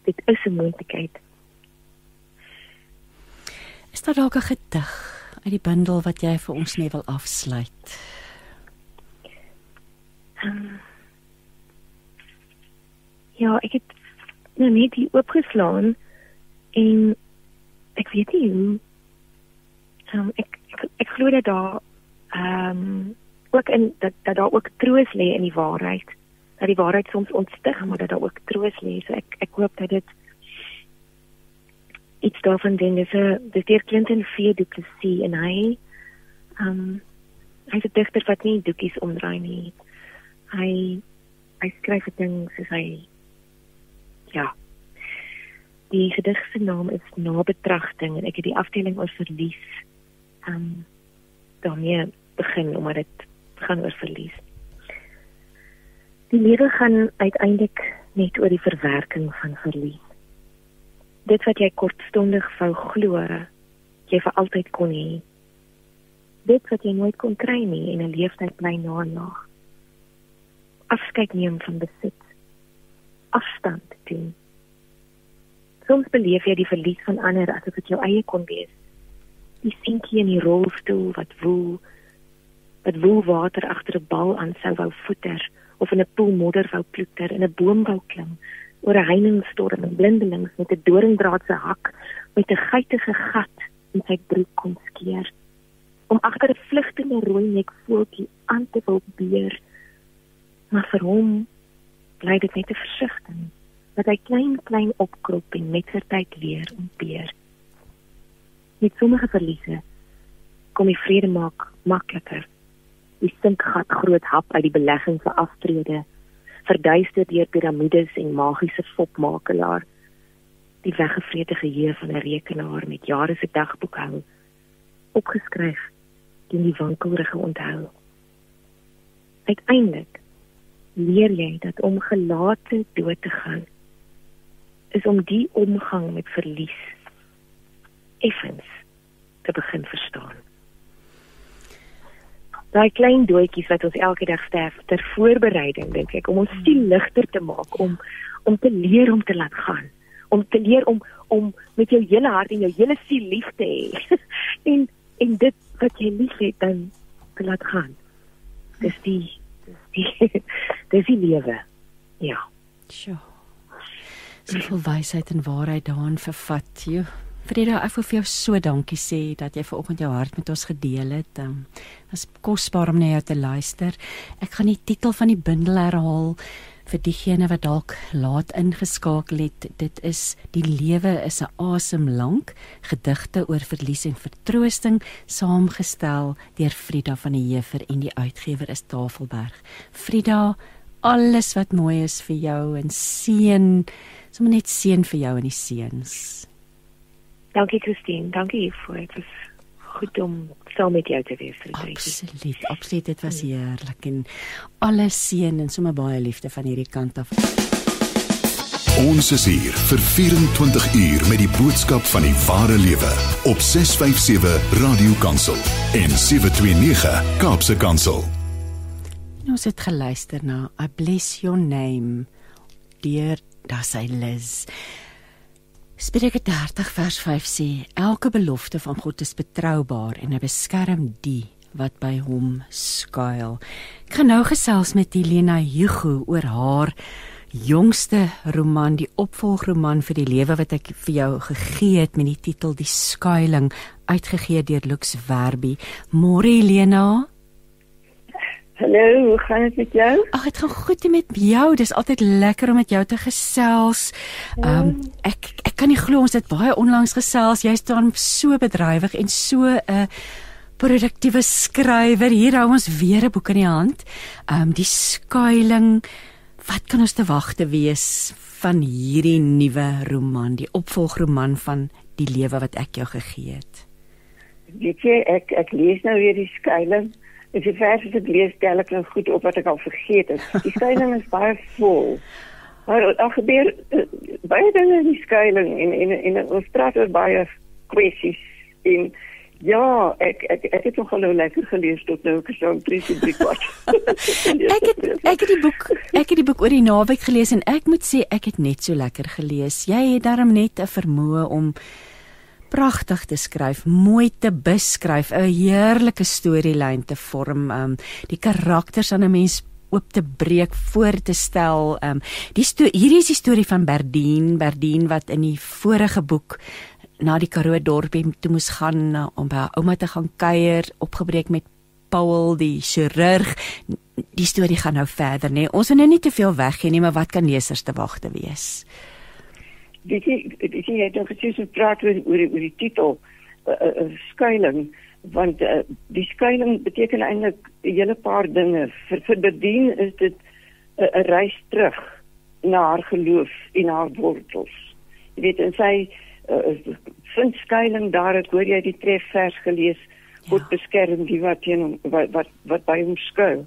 Speaker 5: dit is 'n moontlikheid.
Speaker 1: Is daar dalk 'n gedig uit die bundel wat jy vir ons net wil afsluit?
Speaker 5: Um, ja, ek het nou net hier oopgeslaan en ek weet nie hoe um, ek ek, ek glo dat daar ehm um, ook in dat dat daar ook troos lê in die waarheid. Dat die waarheid soms ontstig maar dat daar ook troos lê. So ek ek hoop dat dit iets daarvan ding is 'n dis deur Clinton vier duplisie en hy ehm um, hy's 'n digter wat nie doekies omdraai nie. Hy hy skryf dinge soos hy ja. Die gedig se naam is Nabetragting en ek het die afdeling oor verlies. Ehm um, daarmee begin omdat dit gaan oor verlies. Die lewe gaan uiteindelik net oor die verwerking van verlies. Dit wat jy kortstondig wou glo, jy vir altyd kon hê. Dit wat jy nooit kon kry nie en 'n leeftyd bly najaag. Afskeid neem van besit. Afstand doen Soms beleef jy die verlies van ander asof dit jou eie kon wees. Die seentjie in die rolstoel wat woel, wat woel water agter 'n bal aan sou wou voeter of in 'n poel modder wou ploeter in 'n boom wou klim oor 'n heiningstorm en blindelings met 'n doringdraad se hak met 'n geitige gat in sy broek kon skeer. Om agter 'n vlugtende rooi nek voeltjie aan te wil beer maar vir hom bly dit net 'n versigtiging dat hy klein klein opkrop en met sy tyd leer om beer met sommige verliese kom die vrede maak makliker die sinkgat groot hap uit die belegging vir aftrede verduister deur piramides en magiese fopmakelaar die weggevrete geheue van 'n rekenaar met jare se dagboekhou opgeskryf in die wankelrige onthou. Uiteindelik leer jy dat om gelate dood te gaan is om die omgang met verlies effens te begin verstaan daai klein doetjies wat ons elke dag sterf ter voorbereiding dink ek om ons siel ligter te maak om om te leer om te laat gaan om te leer om om met jou hele hart en jou hele siel lief te hê. En en dit wat jy lief het dan te laat gaan. Dis die dis die die lewe. Ja.
Speaker 1: Sjoe. So veel wysheid en waarheid daarin vervat jy Frida, ek wil vir jou so dankie sê dat jy vanoggend jou hart met ons gedeel het. Dit um, was kosbaar om na jou te luister. Ek gaan die titel van die bundel herhaal vir diegene wat dalk laat ingeskakel het. Dit is Die lewe is 'n asem lank, gedigte oor verlies en vertroosting, saamgestel deur Frida van die Heever en die uitgewer is Tafelberg. Frida, alles wat mooi is vir jou en seën, sommer net seën vir jou en die seuns.
Speaker 5: Dankie Christine, dankie hiervoor. Dit was goed om saam met jou te wees.
Speaker 1: Absoluut, absoluut. Dit was heerlik en alle seën en sommer baie liefde van hierdie kant af.
Speaker 4: Ons is hier vir 24 uur met die boodskap van die ware lewe op 657 Radio Kansel en 729 Kaapse Kansel.
Speaker 1: Ons het geluister na I Bless Your Name deur Dasai Liz. Spreuke 30 vers 5 sê: Elke belofte van God is betroubaar en hy beskerm die wat by hom skuil. Ek gaan nou gesels met Helena Hugo oor haar jongste roman, die opvolgroman vir die lewe wat ek vir jou gegee het met die titel Die skuiling, uitgegee deur Lux Werby. Môre Helena.
Speaker 6: Hallo, hoe gaan dit met jou?
Speaker 1: Ag, dit gaan goed met jou. Dis altyd lekker om met jou te gesels. Ehm um, ek ek kan nie glo ons het baie onlangs gesels. Jy staan so bedrywig en so 'n uh, produktiewe skrywer. Hier hou ons weer 'n boek in die hand. Ehm um, die skuiling. Wat kan ons te wagte wees van hierdie nuwe roman, die opvolgroman van die lewe wat ek jou gegee het?
Speaker 6: Weet jy, ek ek lees nou weer die skuiling. As jy vers het gelees, tel ek nou goed op wat ek al vergeet het. Die skuiling is baie vol. Maar daar gebeur uh, baie dinge in die skuiling en en en ons praat oor baie kwessies en ja, ek ek ek het nog nou lekker gelees tot nou gesoom 3 kwart.
Speaker 1: ek het ek het die boek ek het die boek oor die naweek gelees en ek moet sê ek het net so lekker gelees. Jy het darm net 'n vermoë om pragtig te skryf, mooi te beskryf, 'n heerlike storielyn te vorm, um die karakters aan 'n mens oop te breek, voor te stel. Um die hierdie is die storie van Berdien, Berdien wat in die vorige boek na die Karoo dorpie toe moes gaan uh, om by haar ouma te gaan kuier, opgebreek met Paul die chirurg. Die storie gaan nou verder, nê. Nee. Ons wil nou nie te veel weggee nie, maar wat kan lesers te wag te wees?
Speaker 6: Weet jy weet jy jy het nog gesê praat oor oor die, oor die titel uh, uh, uh, skuiling want uh, die skuiling beteken eintlik 'n hele paar dinge. Vir vir bedien is dit 'n uh, reis terug na haar geloof en haar wortels. Jy weet en sy uh, vind skuiling daar het hoor jy die trefvers gelees God ja. beskerm die wat teen wat wat wat by hom skuil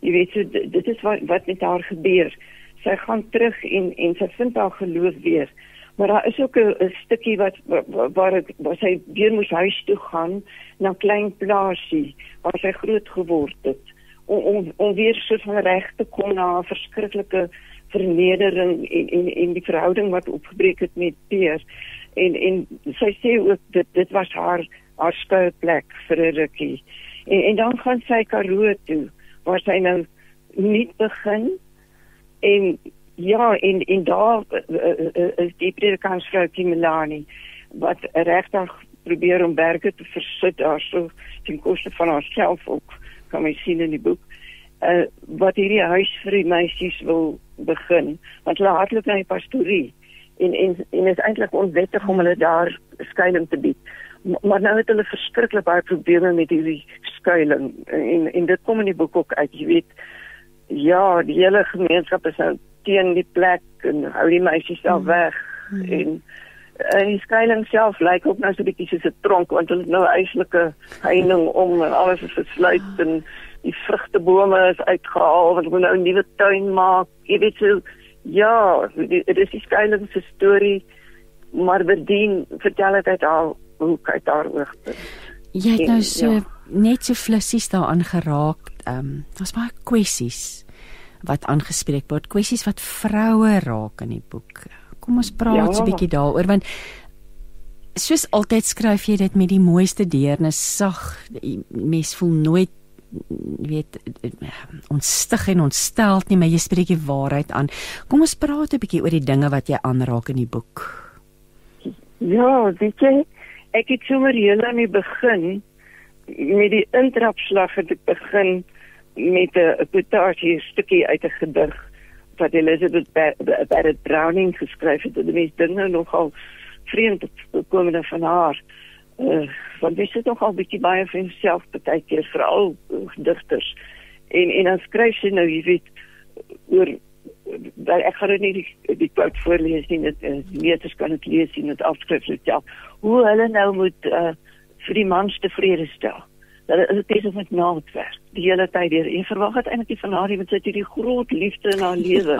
Speaker 6: jy weet so dit is wat wat met haar gebeur. Sy gaan terug en en sy vind haar geloof weer maar daar is ook 'n stukkie wat waar ek waar sy weer moes huis toe gaan na klein plaasie waar sy groot geword het om om, om weer so van reg te kom na 'n verskriklike vernedering en en en die verhouding wat opgebreek het met Peer. En en sy sê ook dit dit was haar haar skuilplek vir 'n rukkie. En en dan gaan sy Karoo toe waar sy nou nie begin en ja en en daar uh, is die predikansvrou Kimilani wat regtig probeer om berge te versit daar so ten koste van haarself ook kan jy sien in die boek uh, wat hierdie huis vir die meisies wil begin want hulle hardloop na die pastorie en en en is eintlik onwettig om hulle daar skuilings te bied. Maar nou het hulle verskriklik baie probleme met hierdie skuilings en en dit kom in die boek ook uit jy weet ja die hele gemeenskap is nou teen die plek en hou die meisies self mm. weg mm. en en die skuilings self lyk ook nou so 'n bietjie soos 'n tronk want hulle het nou 'n eislike heining om en alles is gesluit en die vrugtebome is uitgehaal want hulle nou 'n nuwe tuin maak. Jy weet so ja, dit is die skuilings se storie maar verdien vertel dit uit al hoe kyk daar oog.
Speaker 1: Jy het nou so ja. net so flissies daaraan geraak. Ehm um, daar's baie kwessies wat aangespreek word, kwessies wat vroue raak in die boek. Kom ons praat ja. 'n bietjie daaroor want soos altyd skryf jy dit met die mooiste deernis, sag. Mens voel nooit weet ons stig en ons stel nie maar jy spreek die waarheid aan. Kom ons praat 'n bietjie oor die dinge wat jy aanraak in die boek.
Speaker 6: Ja, weet jy, ek het sommer heel aan die begin met die intrapslag het ek begin met 'n potasie stukkie uit 'n gedig wat Elizabeth Barrett Browning geskryf het. Dit is dinge nogal vreemd gekom van haar. Uh, want jy sit nog al bietjie baie vir jouself baie keer veral uh, digters. En en dan skryf sy nou jy weet oor dat ek gaan nie die quote voorlees nie dit uh, die leerders kan dit lees in dit afskrif dit ja hoe hulle nou moet uh, vir die mans tevrede stel dat dit is besig met naaldwerk die hele tyd deur en verwag het eintlik van haar iemand sy het hierdie groot liefde in haar lewe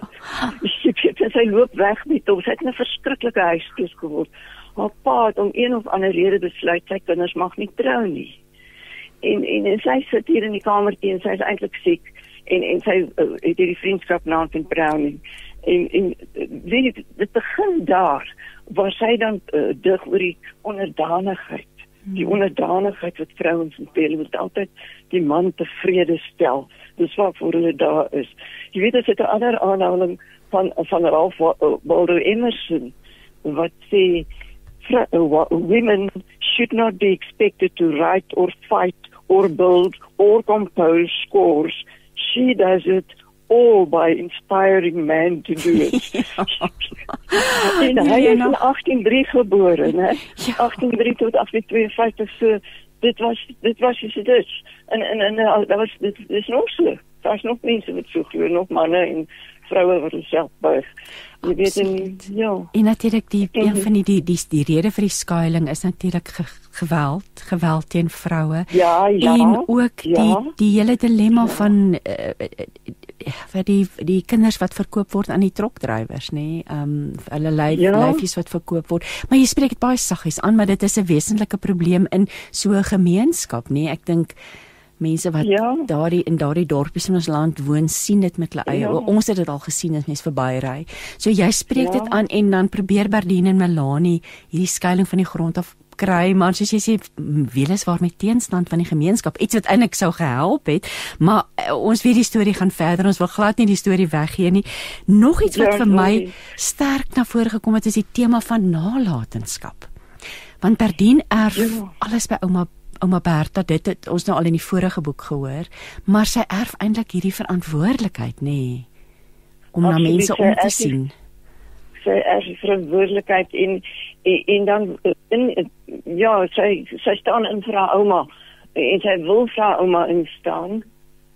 Speaker 6: sy loop weg met hom sy het 'n verskriklike huiskus geword haar pa het om een of ander rede besluit sy kinders mag nie trou nie. En en, en sy sit hier in die kamertjie en sy is eintlik siek en en sy uh, het hierdie vriendskap naam van Browning. En en weet dit begin daar waar sy dan uh, dig oor die onderdanigheid. Die onderdanigheid wat vrouens en pelle moet altyd die man tevrede stel. Dis wat vir hulle daar is. Jy weet dit is 'n ander aanhaling van van Ralph Waldo Emerson wat sê uh, women should not be expected to write or fight or build or compose scores. She does it all by inspiring men to do it. en hy is in 183 gebore, né? Ja. 183 tot 1852 so dit was dit was is dit. En en en daar was dit is nog so. Daar's nog mense wat so glo, nog manne en vroue wat homself buig. Jy weet en ja.
Speaker 1: En natuurlik die en, een van die die die, die rede vir die skuiling is natuurlik ge, geweld, geweld teen vroue.
Speaker 6: Ja, ja.
Speaker 1: En ook ja. die die hele dilemma ja. van uh, vir die die kinders wat verkoop word aan die trokdrywers, nê? Nee? Ehm um, hulle lyf ja. lyfies wat verkoop word. Maar jy spreek dit baie saggies aan, maar dit is 'n wesenlike probleem in so 'n gemeenskap, nê? Nee? Ek dink mense wat ja. daardie in daardie dorpies in ons land woon sien dit met hulle eie ja. ons het dit al gesien as mens verby ry so jy spreek ja. dit aan en dan probeer Berdien en Melanie hierdie skuilings van die grond af kry maar soos jy sê weles waar met teenstand van die gemeenskap iets wat eintlik sou gehelp het maar uh, ons weet die storie gaan verder ons wil glad nie die storie weggee nie nog iets wat ja, vir my sterk na vore gekom het is die tema van nalatenskap want Berdien erf ja. alles by ouma ouma Bertha dit het ons nou al in die vorige boek gehoor, maar sy erf eintlik hierdie verantwoordelikheid nê nee, om Absoluut, na mense om te sien.
Speaker 6: Sy erf die verantwoordelikheid en, en en dan in ja, sy sy staan in vir haar ouma en sy wil vir haar ouma instaan,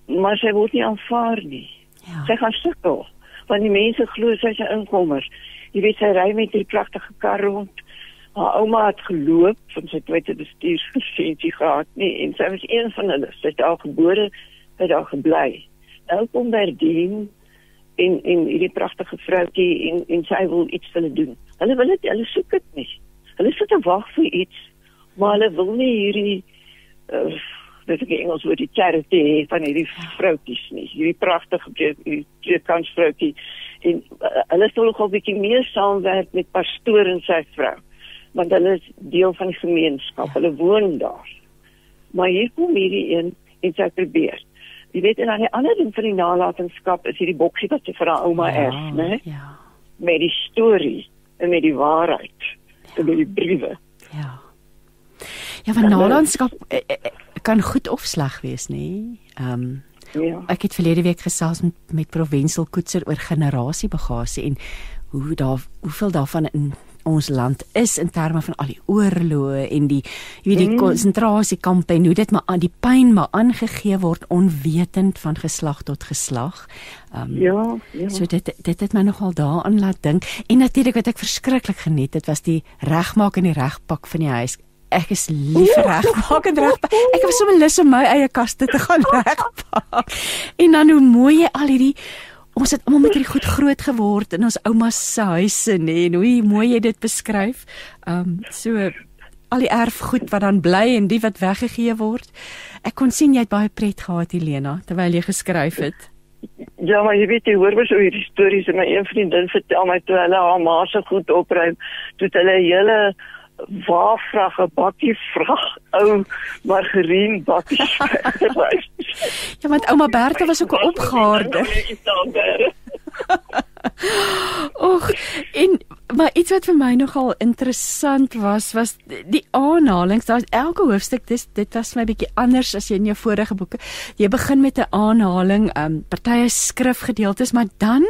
Speaker 6: maar sy word nie aanvaar nie. Ja. Sy gaan sukkel want die mense glo sy's 'n inkomer. Jy weet sy ry met 'n pragtige kar rond haar ouma het geloop van sy tweede bestuurslisensie gehad nie en sy was een van hulle. Sy het daar gebore het daar gebly. Nou kom Berdien en en hierdie pragtige vroutjie en en sy wil iets vir hulle doen. Hulle wil dit hulle soek dit nie. Hulle sit en wag vir iets maar hulle wil nie hierdie uh, weet ek die Engels oor die charity van hierdie vroutjies nie. Hierdie pragtige hierdie kansvroutjie en uh, hulle sou nogal bietjie meer saamwerk met pastoor en sy vrou. Want hulle is deel van die gemeenskap. Ja. Hulle woon daar. Maar hier kom hierdie een en sy probeer. Jy weet en dan die ander ding vir die nalatenskap is hierdie boksie wat sy vir haar ouma ja, erf, né? Ja. Met die storie en met die waarheid. Ja. En met die briewe.
Speaker 1: Ja. Ja, van nalatenskap eh, eh, eh, kan goed of sleg wees, nê? Ehm um, Ja. Ek het verlede week gesels met met Provensel Koetser oor generasiebagasie en hoe daar hoeveel daarvan in ons land is in terme van al die oorloë en die jy weet die mm. konsentrasiekampe en hoe dit maar aan die pyn maar aangegee word onwetend van geslag tot geslag.
Speaker 6: Um, ja, ja.
Speaker 1: So dit dit het my nogal daaraan laat dink en natuurlik wat ek verskriklik geniet het was die regmaak en die regpak van die huis ek is lief vir regmaak en regpak. Ek was sommer lus om my eie kaste te gaan regpak. En dan hoe mooi jy al hierdie ons het almal met hierdie goed groot geword in ons ouma se huise nê en hoe mooi jy dit beskryf. Um so al die erfgoed wat dan bly en die wat weggegee word. Ek kon sien jy het baie pret gehad Helena terwyl jy geskryf het.
Speaker 6: Ja, maar jy weet jy hoor mos oor hierdie stories en my een vriendin vertel my toe hulle haar ma se goed opruim, toe hulle hele waar vrag 'n bakkie vrag ou margarien bakkie.
Speaker 1: ja, want ouma Bertha was ook 'n opgaarde. Och, en maar iets wat vir my nogal interessant was was die aanhalings. Daar's elke hoofstuk dis dit was my bietjie anders as jy in jou vorige boeke. Jy begin met 'n aanhaling, um partye skrifgedeeltes, maar dan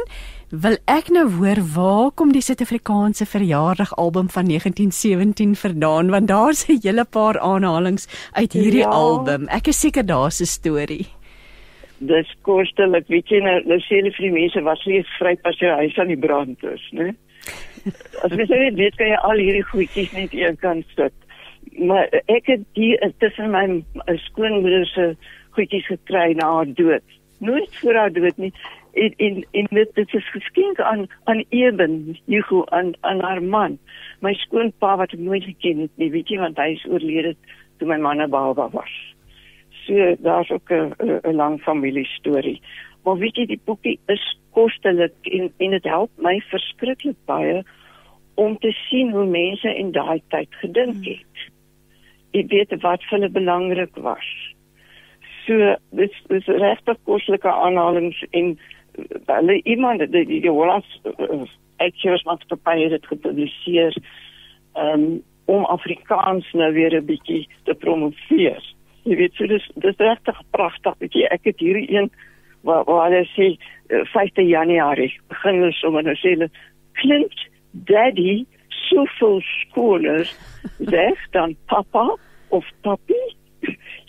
Speaker 1: wil ek nou hoor waar kom die Suid-Afrikaanse verjaardag album van 1917 vandaan want daar's 'n hele paar aanhalinge uit hierdie ja. album. Ek is seker daar's 'n storie.
Speaker 6: Dis kostelik, weet jy nou, nou sê hulle vir die mense was nie vry pas jy huis aan die brand is, né? As jy sê weet kan jy al hierdie goedjies net een kant sit. Maar ek het die tussen my skoonmoeder se goedjies gekry na haar dood. Nooit voor haar dood nie en en en dit dit is geskenk aan aan Eben Hugo aan aan haar man. My skoonpa wat ek nooit geken het nie weet jy want hy is oorlede toe my man 'n baba was. So daar's ook 'n 'n lang familie storie maar weet jy die boekie is kostelik en en dit help my verskriklik baie om te sien hoe mense in daai tyd gedink hmm. het. Ek weet wat vir hulle belangrik was. So dis dis regtig kostelike aanhalings en hulle iemand die die, die Hollands uitgewersmaatskappy het dit gepubliseer um, om Afrikaans nou weer 'n bietjie te promoveer. Jy weet so dis dis regtig pragtig jy ek het hierdie een waar waar hulle sê 5 uh, Januarie begin hulle sommer nou sê hulle klink daddy soveel skoner sê dan papa of papi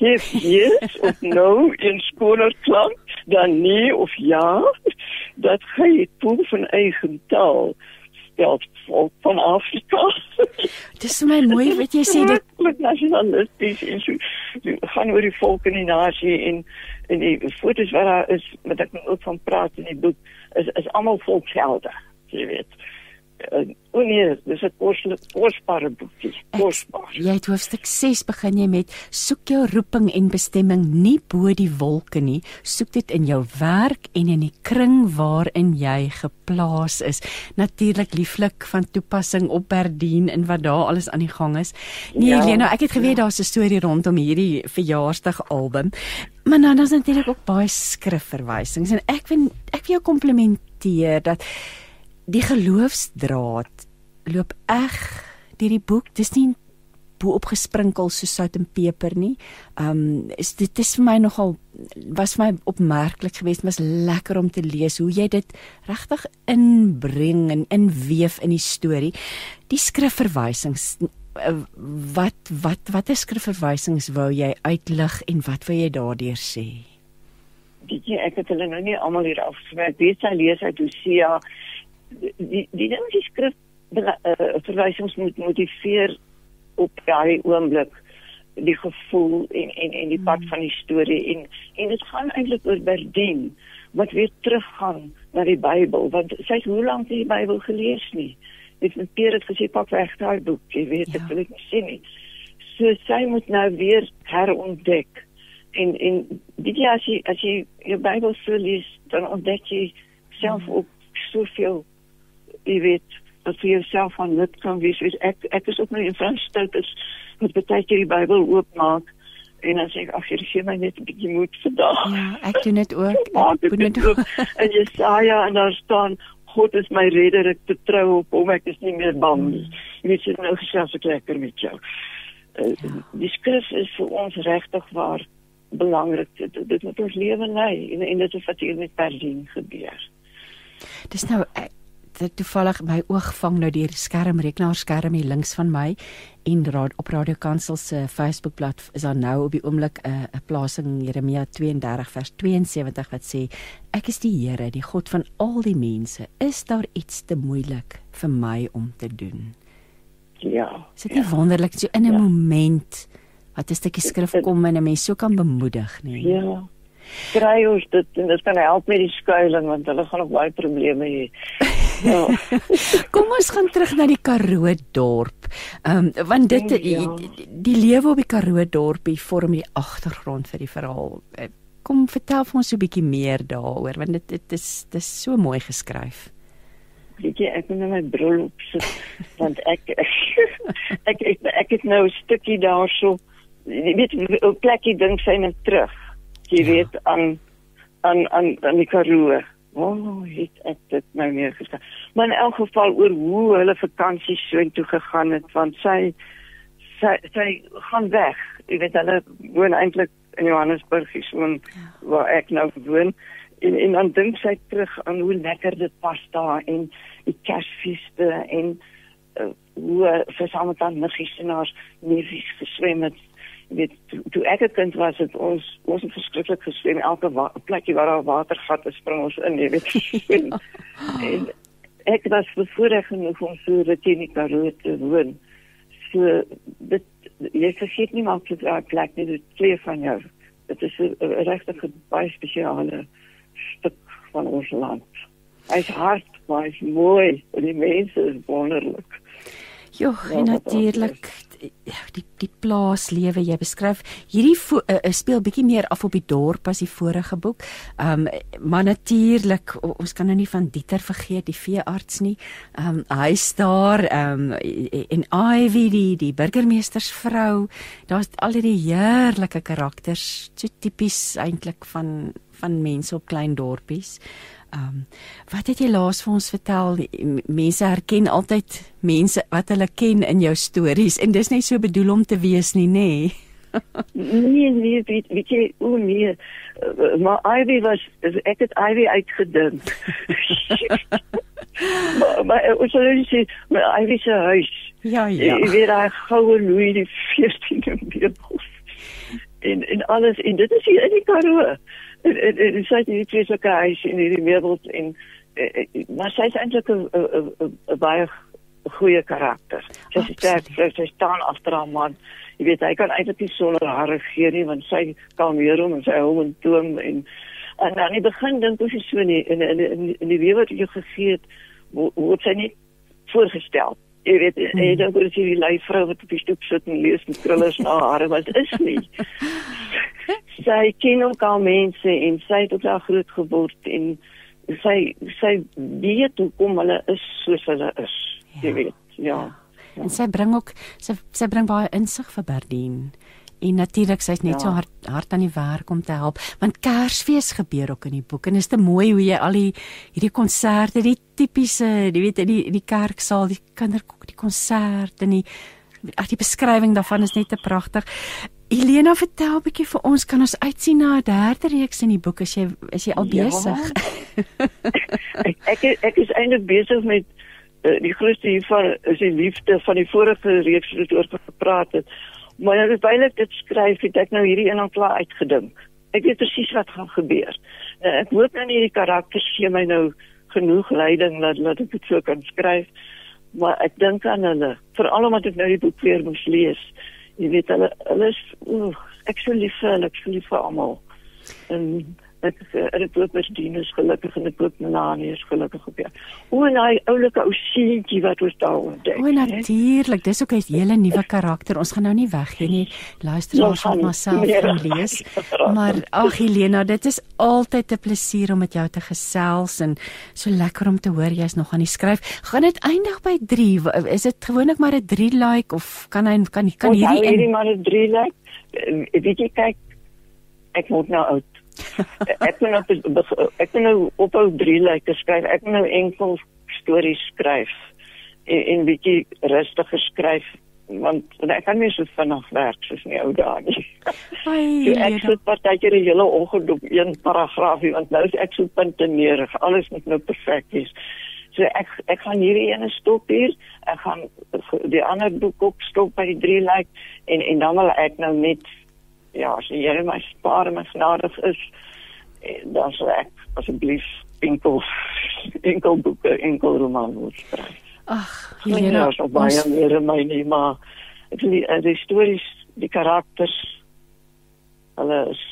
Speaker 6: Yes, yes, of no in skoner klank dan nee of ja dat hy toe van eie taal spel volk van Afrika.
Speaker 1: Dis my mooi wat jy sê dit
Speaker 6: met nasionalisties en so gaan oor die volk in die nasie en en die foto's wat daar is wat ek ook van praat in die boek is is almal volkshelde, jy weet. Uh, O nee, dis 'n kosbare boekie. Kosbaar.
Speaker 1: Jy het hoofstuk 6 begin jy met soek jou roeping en bestemming nie bo die wolke nie, soek dit in jou werk en in die kring waarin jy geplaas is. Natuurlik lieflik van toepassing op Berdien en wat daar alles aan die gang is. Nee, ja, Helena, ek het geweet ja. daar's 'n storie rondom hierdie verjaarsdag album. Maar nou dan is natuurlik ook baie skrifverwysings en ek wil ek wil jou komplimenteer dat die geloofsdraad loop eg deur die boek. Dis nie bo opgesprinkel so sout en peper nie. Um is dit is vir my nogal was my opmerklik geweest, was lekker om te lees hoe jy dit regtig inbring en inweef in die storie. Die skrifverwysings eh, wat wat watter skrifverwysings wou jy uitlig en wat wou jy daardeur sê?
Speaker 6: Dit ek het hulle nou nie almal hier afspreek. Weet jy lees uit Hosea die die ding is skrif uh, verwysings moet motiveer op daai oomblik die gevoel en en en die pad mm. van die storie en en dit gaan eintlik oor Berdien wat weer teruggaan na die Bybel want sy het hoe lank die Bybel gelees nie het met Peer het gesê pak weg daai boek jy weet ja. ek wil dit sien nie so sy moet nou weer herontdek En en dit ja as jy as jy jou Bybel so lees, dan ontdek jy self mm. ook soveel jy weet wat vir jouself van nut kan wees. Ek ek is ook nou in Frans stout is met baie keer die Bybel oopmaak en dan sê ek ag jy gee my net 'n bietjie moed vandag.
Speaker 1: Ja, ek doen dit ook. Ek doen dit ook.
Speaker 6: en Jesaja en daar staan God is my redder, ek betrou op hom, ek is nie meer bang nie. Jy weet jy nou gesels ek lekker met jou. Uh, ja. Die skrif is vir ons regtig waar belangrik. Dit, dit moet ons lewe lei en en dit is wat hier met Berlin gebeur.
Speaker 1: Dis nou ek, dit toevallig my oog vang nou die skerm rekenaarskerm hier links van my en raad op Radio Kansel se Facebookblad is daar nou op die oomblik 'n uh, 'n plasing Jeremia 32 vers 72 wat sê ek is die Here die God van al die mense is daar iets te moeilik vir my om te doen
Speaker 6: Ja.
Speaker 1: Is dit nie ja. wonderlik so in 'n ja. moment wat 'n stukkie skrif kom en 'n mens so kan bemoedig nie.
Speaker 6: Ja. Kry ons dit en dit kan help met die skuilings want hulle gaan nog baie probleme hê. Ja.
Speaker 1: kom ons gaan terug na die Karoo dorp. Ehm um, want dit ja. die, die lewe op die Karoo dorpie vorm die agtergrond vir die verhaal. Eh, kom vertel vir ons 'n bietjie meer daaroor want dit dit is dis so mooi geskryf.
Speaker 6: Weet jy, ek moet nou my bril opsit want ek ek, ek ek ek het nou 'n stukkie daarso weet 'n plekkie dink sy net terug. Jy ja. weet aan aan aan aan die Karoo. Oh, het ek dit nou nie gesê. Maar in elk geval oor hoe hulle vakansie so intoe gegaan het want sy sy sy gaan weg. Jy weet hulle woon eintlik in Johannesburg, hier so ja. waar ek nou woon. En en dan dink sy terug aan hoe lekker dit pas daar en die Kersfeeste en uh, hoe vir saam met dan niggies en haar neefies geswem het weet toe, toe ek 'n kind was het ons ons het verskriklik geswem. Elke plekkie waar daar water gat is spring ons in jy weet. En, en ek was bevoorreg genoeg om so rukkie in Karoo te woon. So dit jy vergeet nie maar is 'n plek nie dit twee van jou. Dit is 'n regtig baie spesiale stuk van ons land. Hy's hard maar hy's mooi en die mense is wonderlik.
Speaker 1: Jo, ja, natuurlik die die plaaslewe jy beskryf hierdie uh, speel bietjie meer af op die dorp as die vorige boek. Ehm um, maar natuurlik ons kan nou nie van Dieter vergeet die veearts nie. Ehm um, hy staar ehm um, en Ivy die die burgemeestersvrou. Daar's al hierdie heerlike karakters, so tipies eintlik van van mense op klein dorpies. Ehm um, wat het jy laas vir ons vertel? Mense herken altyd mense wat hulle ken in jou stories en dis net so bedoel om te wees nie, nê?
Speaker 6: nee, nee, weet, weet jy, o nee. Uh, maar Ivy was ek het Ivy uitgedink. maar maar ons sal net sê, maar Ivy se huis.
Speaker 1: Ja, ja.
Speaker 6: Jy weet hy goue Louis die 14de Meubels. En en alles en dit is hier in die Karoo en en, en sy het hierdie twee sulke huise in hierdie meubels en maar sy is eintlik 'n baie goeie karakter. Sy is sterk, sy staan agter haar man. Jy weet hy kan eintlik nie sonder haar regeer nie want sy kalmeer hom en sy hou hom toom en en aan die begin dink ons so nie in in in, in die lewe wat jy gegee het word sy nie voorgestel. Jy weet, hmm. jy dink oor die lui vrou wat op die stoep sit en lees met krullers na hare, wat is nie. sy ken ook al mense en sy het ook daar groot geword en sy sy weet hoe kom hulle is soos hulle is ja. jy weet ja.
Speaker 1: ja en sy bring ook sy sy bring baie insig vir Berdien en natuurlik sy's net ja. so hard hard aan die werk om te help want Kersfees gebeur ook in die boek en is te mooi hoe jy al die hierdie konserte die tipiese jy weet in die in die kerksaal die kinderkoek die konsert en die ag die beskrywing daarvan is net te pragtig Elena vertel 'n bietjie vir ons kan ons uitsien na 'n derde reeks in die boek as jy is jy al ja. besig.
Speaker 6: Ja. ek, ek ek is eintlik besig met uh, die grootste hiervan is die liefde van die vorige reeks wat oor gepraat het. Maar nou terwyl ek dit skryf, het ek nou hierdie een al klaar uitgedink. Ek weet presies wat gaan gebeur. Uh, ek hoop nou nie die karakters gee my nou genoeg leiding dat dat ek dit so kan skryf. Maar ek dink aan hulle, veral omdat ek nou die boek weer moes lees jy weet hulle hulle is oeh, ek sou lief vir hulle, ek sou lief vir almal. En Ek ek loop met Dinus gelukkig en ek loop Melanie is gelukkig op jou. O, en hy oulike ou seentjie wat ons daar ontdek.
Speaker 1: O, natuurlik, dis ook 'n hele nuwe karakter. Ons gaan nou nie weggee nie. Luister ons gaan maar self gaan lees. Maar ag Helena, dit is altyd 'n plesier om met jou te gesels en so lekker om te hoor jy's nog aan die skryf. Gaan dit eindig by 3? Is dit gewoonlik maar 'n 3 like of kan hy kan kan hierdie
Speaker 6: hierdie maar 'n 3 like? Weet jy kyk ek moet nou oud ek kan nou ek kan nou ophou drie lyke skryf. Ek kan nou enkel stories skryf en, en bietjie rustiger skryf want ek kan nie so vinnig werk soos my ou dae nie.
Speaker 1: Ai,
Speaker 6: so ek sit partykeer 'n hele oggend op een paragraafie want nou is ek so puntenerig. Alles moet nou perfek wees. So ek ek gaan hierdie ene stop hier. Ek gaan die ander boek op stop by die drie lyk en en dan wil ek nou net ja, as jy my spaar en my genadig is, eh, dan sal ek asseblief enkel enkel boeke, enkel roman moet skryf.
Speaker 1: Ag, Helena,
Speaker 6: ons baie meer my nie, maar ek die, eh, die stories, die karakters, hulle is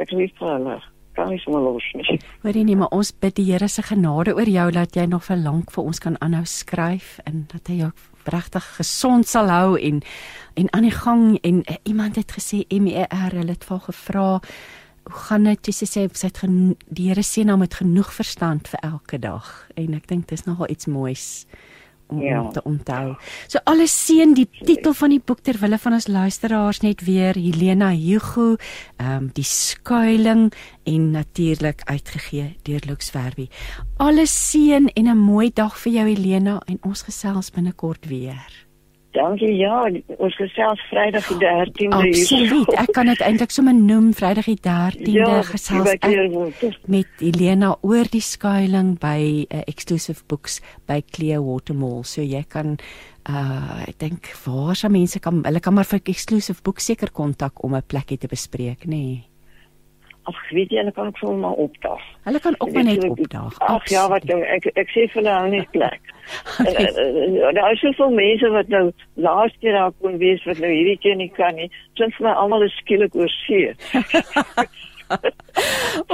Speaker 6: ek lief vir hulle kan nie sommer los nie.
Speaker 1: Hoorie nie, maar ons bid die Here se genade oor jou dat jy nog vir lank vir ons kan aanhou skryf en dat hy jou regtig gesond sal hou en en aan die gang en uh, iemand het gesê MER hulle het vir gevra hoe gaan dit? Jy sê sy het die Here sê nou met genoeg verstand vir elke dag. En ek dink dis nogal iets moois om, ja. om te onthou. So alles seën die titel van die boek ter wille van ons luisteraars net weer Helena Hugo, ehm um, die skuiling en natuurlik uitgegee deur Lux Verbi. Alles seën en 'n mooi dag vir jou Helena en ons gesels binnekort weer.
Speaker 6: Dankie ja, ons gesels Vrydag die 13de
Speaker 1: uur. Absoluut. Ek kan dit eintlik sommer noem Vrydag die 13de ja, gesels ek met Elena oor die skuilings by uh, exclusive books by Clearwater Mall. So jy kan uh ek dink waar se mense kan hulle kan maar vir exclusive books seker kontak om 'n plekkie te bespreek, nê. Nee.
Speaker 6: Ag, weet jy, hulle kan ook sommer maar opdaag.
Speaker 1: Hulle kan ook maar net opdaag.
Speaker 6: Ag ja, wat ding, ek ek sê vir hulle nie plek. Daar is soveel mense wat nou laaste keer daar kon wees wat nou hierdie keer nie kan nie. Sins my almal is skielik oor see.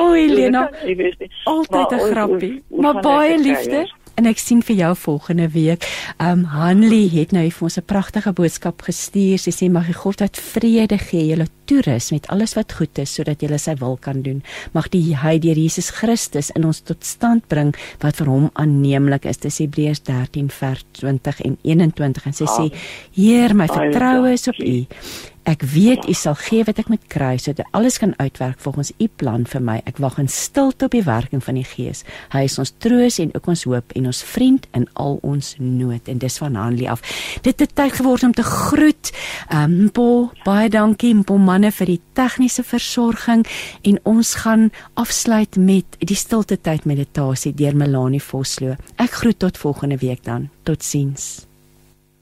Speaker 1: o, Elena. Altyd 'n grappie. Maar baie liefde. Kijken, en ek sien vir jou volgende week. Um Hanlie het nou vir ons 'n pragtige boodskap gestuur. Sy sê mag die God wat vrede gee julle toerus met alles wat goed is sodat julle sy wil kan doen. Mag die hy deur Jesus Christus in ons tot stand bring wat vir hom aanneemlik is. Dis Hebreërs 13 vers 20 en 21 en sy sê Heer, my vertroue is op U. Ek weet U sal gee wat ek moet kry sodat alles kan uitwerk volgens U plan vir my. Ek wag in stilte op die werking van die Gees. Hy is ons troos en ook ons hoop en ons vriend in al ons nood en dis van Hanlie af. Dit het tyd geword om te groet. Um Mpo, baie dankie Mpo manne vir die tegniese versorging en ons gaan afsluit met die stilte tyd meditasie deur Melanie Vosloo. Ek groet tot volgende week dan. Totsiens.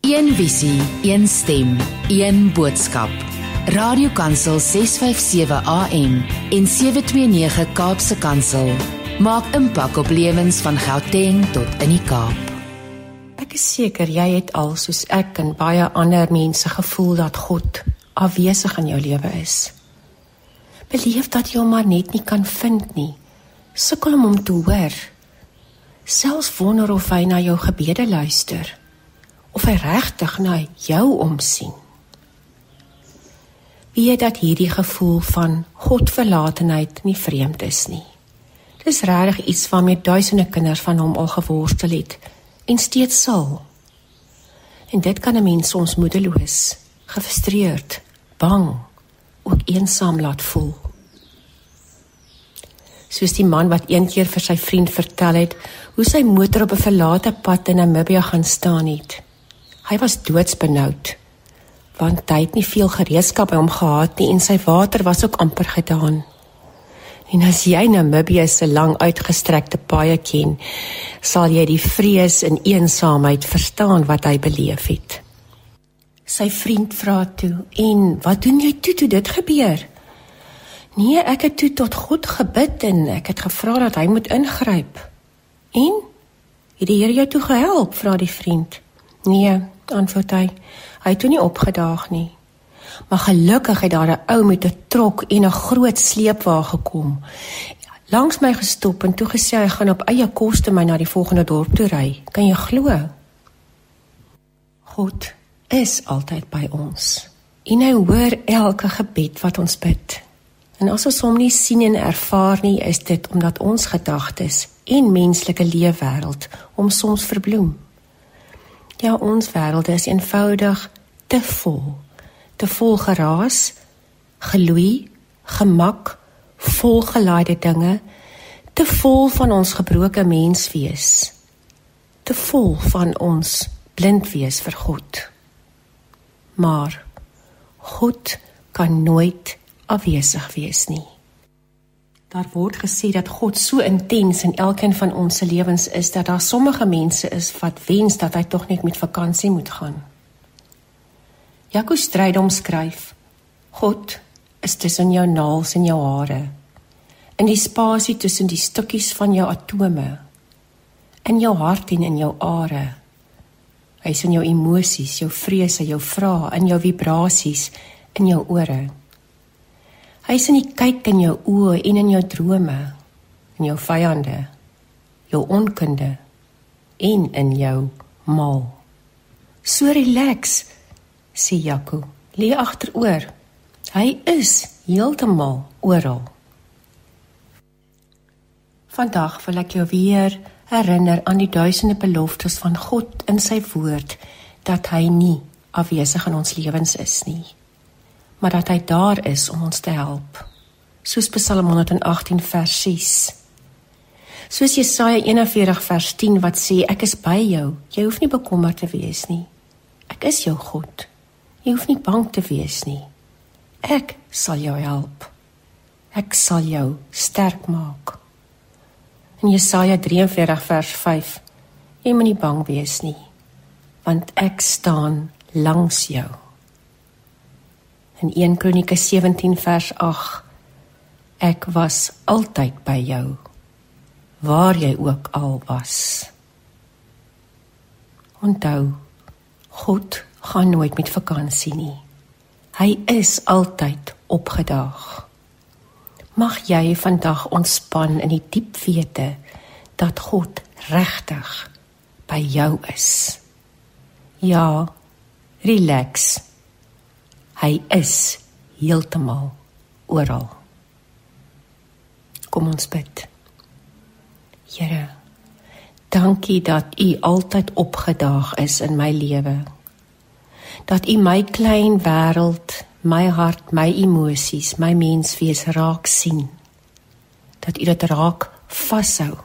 Speaker 3: Een visie, een stem, een boodskap. Radiokansel 657 AM en 729 Kaapse Kansel maak impak op lewens van Gauteng tot in die Kaap.
Speaker 7: Ek is seker jy het al soos ek en baie ander mense gevoel dat God afwesig in jou lewe is. Beleef dat jy hom maar net nie kan vind nie. Sukkel om hom te hoor. Selfs wonder of hy na jou gebede luister of hy regtig na jou omsien. Wie dat hierdie gevoel van Godverlatenheid nie vreemd is nie. Dis regtig iets waarmee duisende kinders van hom al geworstel het en steeds sal. En dit kan 'n mens soms moedeloos, gefrustreerd, bang, ook eensaam laat voel. Soos die man wat eendag vir sy vriend vertel het hoe sy motor op 'n verlate pad in Namibië gaan staan het. Hy was doodsbenoud want hy het nie veel gereedskap by hom gehad nie en sy water was ook amper gedaan. En as jy Namibië se lang uitgestrekte paaie ken, sal jy die vrees en eensaamheid verstaan wat hy beleef het. Sy vriend vra toe: "En wat doen jy toe toe dit gebeur?" "Nee, ek het toe tot God gebid en ek het gevra dat hy moet ingryp." "En het die Here jou toe gehelp?" vra die vriend. "Nee, antwoord hy. Hy het toe nie opgedaag nie. Maar gelukkig het daar 'n ou met 'n trok en 'n groot sleepwa gekom. langs my gestop en toe gesê hy gaan op eie koste my na die volgende dorp toe ry. Kan jy glo? God is altyd by ons. En hy hoor elke gebed wat ons bid. En as ons hom nie sien en ervaar nie, is dit omdat ons gedagtes en menslike leefwêreld hom soms verbloem. Ja, ons wêreld is eenvoudig te vol. Te vol geraas, geloei, gemak, volgelaaide dinge, te vol van ons gebroke menswees. Te vol van ons blind wees vir God. Maar God kan nooit afwesig wees nie. Daar word gesê dat God so intens in elkeen van ons se lewens is dat daar sommige mense is wat wens dat hy tog net met vakansie moet gaan. Jaco stryd omskryf: God is tussen jou naels en jou hare. In die spasie tussen die stukkies van jou atome. In jou hart en in jou are. Hy is in jou emosies, jou vrese, jou vrae, in jou vibrasies, in jou ore. Hy is in die kyk in jou oë en in jou drome, in jou vyande, jou onkunde en in jou mal. So relax, sê Jaco. Lê agteroor. Hy is heeltemal oral. Vandag wil ek jou weer herinner aan die duisende beloftes van God in sy woord dat hy nie afwesig in ons lewens is nie maar dat hy daar is om ons te help. Soos Psalm 118 vers 6. Soos Jesaja 41 vers 10 wat sê ek is by jou. Jy hoef nie bekommerd te wees nie. Ek is jou God. Jy hoef nie bang te wees nie. Ek sal jou help. Ek sal jou sterk maak. In Jesaja 43 vers 5. Jy moenie bang wees nie, want ek staan langs jou. In 1 Kronieke 17 vers 8 Ek was altyd by jou waar jy ook al was. Onthou God gaan nooit met vakansie nie. Hy is altyd opgedaag. Mag jy vandag ontspan in die diep wete dat God regtig by jou is. Ja, relax. Hy is heeltemal oral. Kom ons bid. Here, dankie dat U altyd opgedaag is in my lewe. Dat U my klein wêreld, my hart, my emosies, my menswees raak sien. Dat U dit raak vashou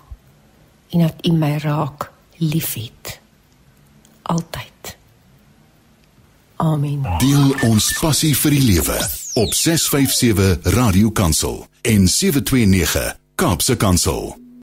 Speaker 7: en dat U my raak liefhet. Altyd. Amen.
Speaker 4: Deel ons passie vir die lewe op 657 Radio Kansel en 729 Kaapse Kansel.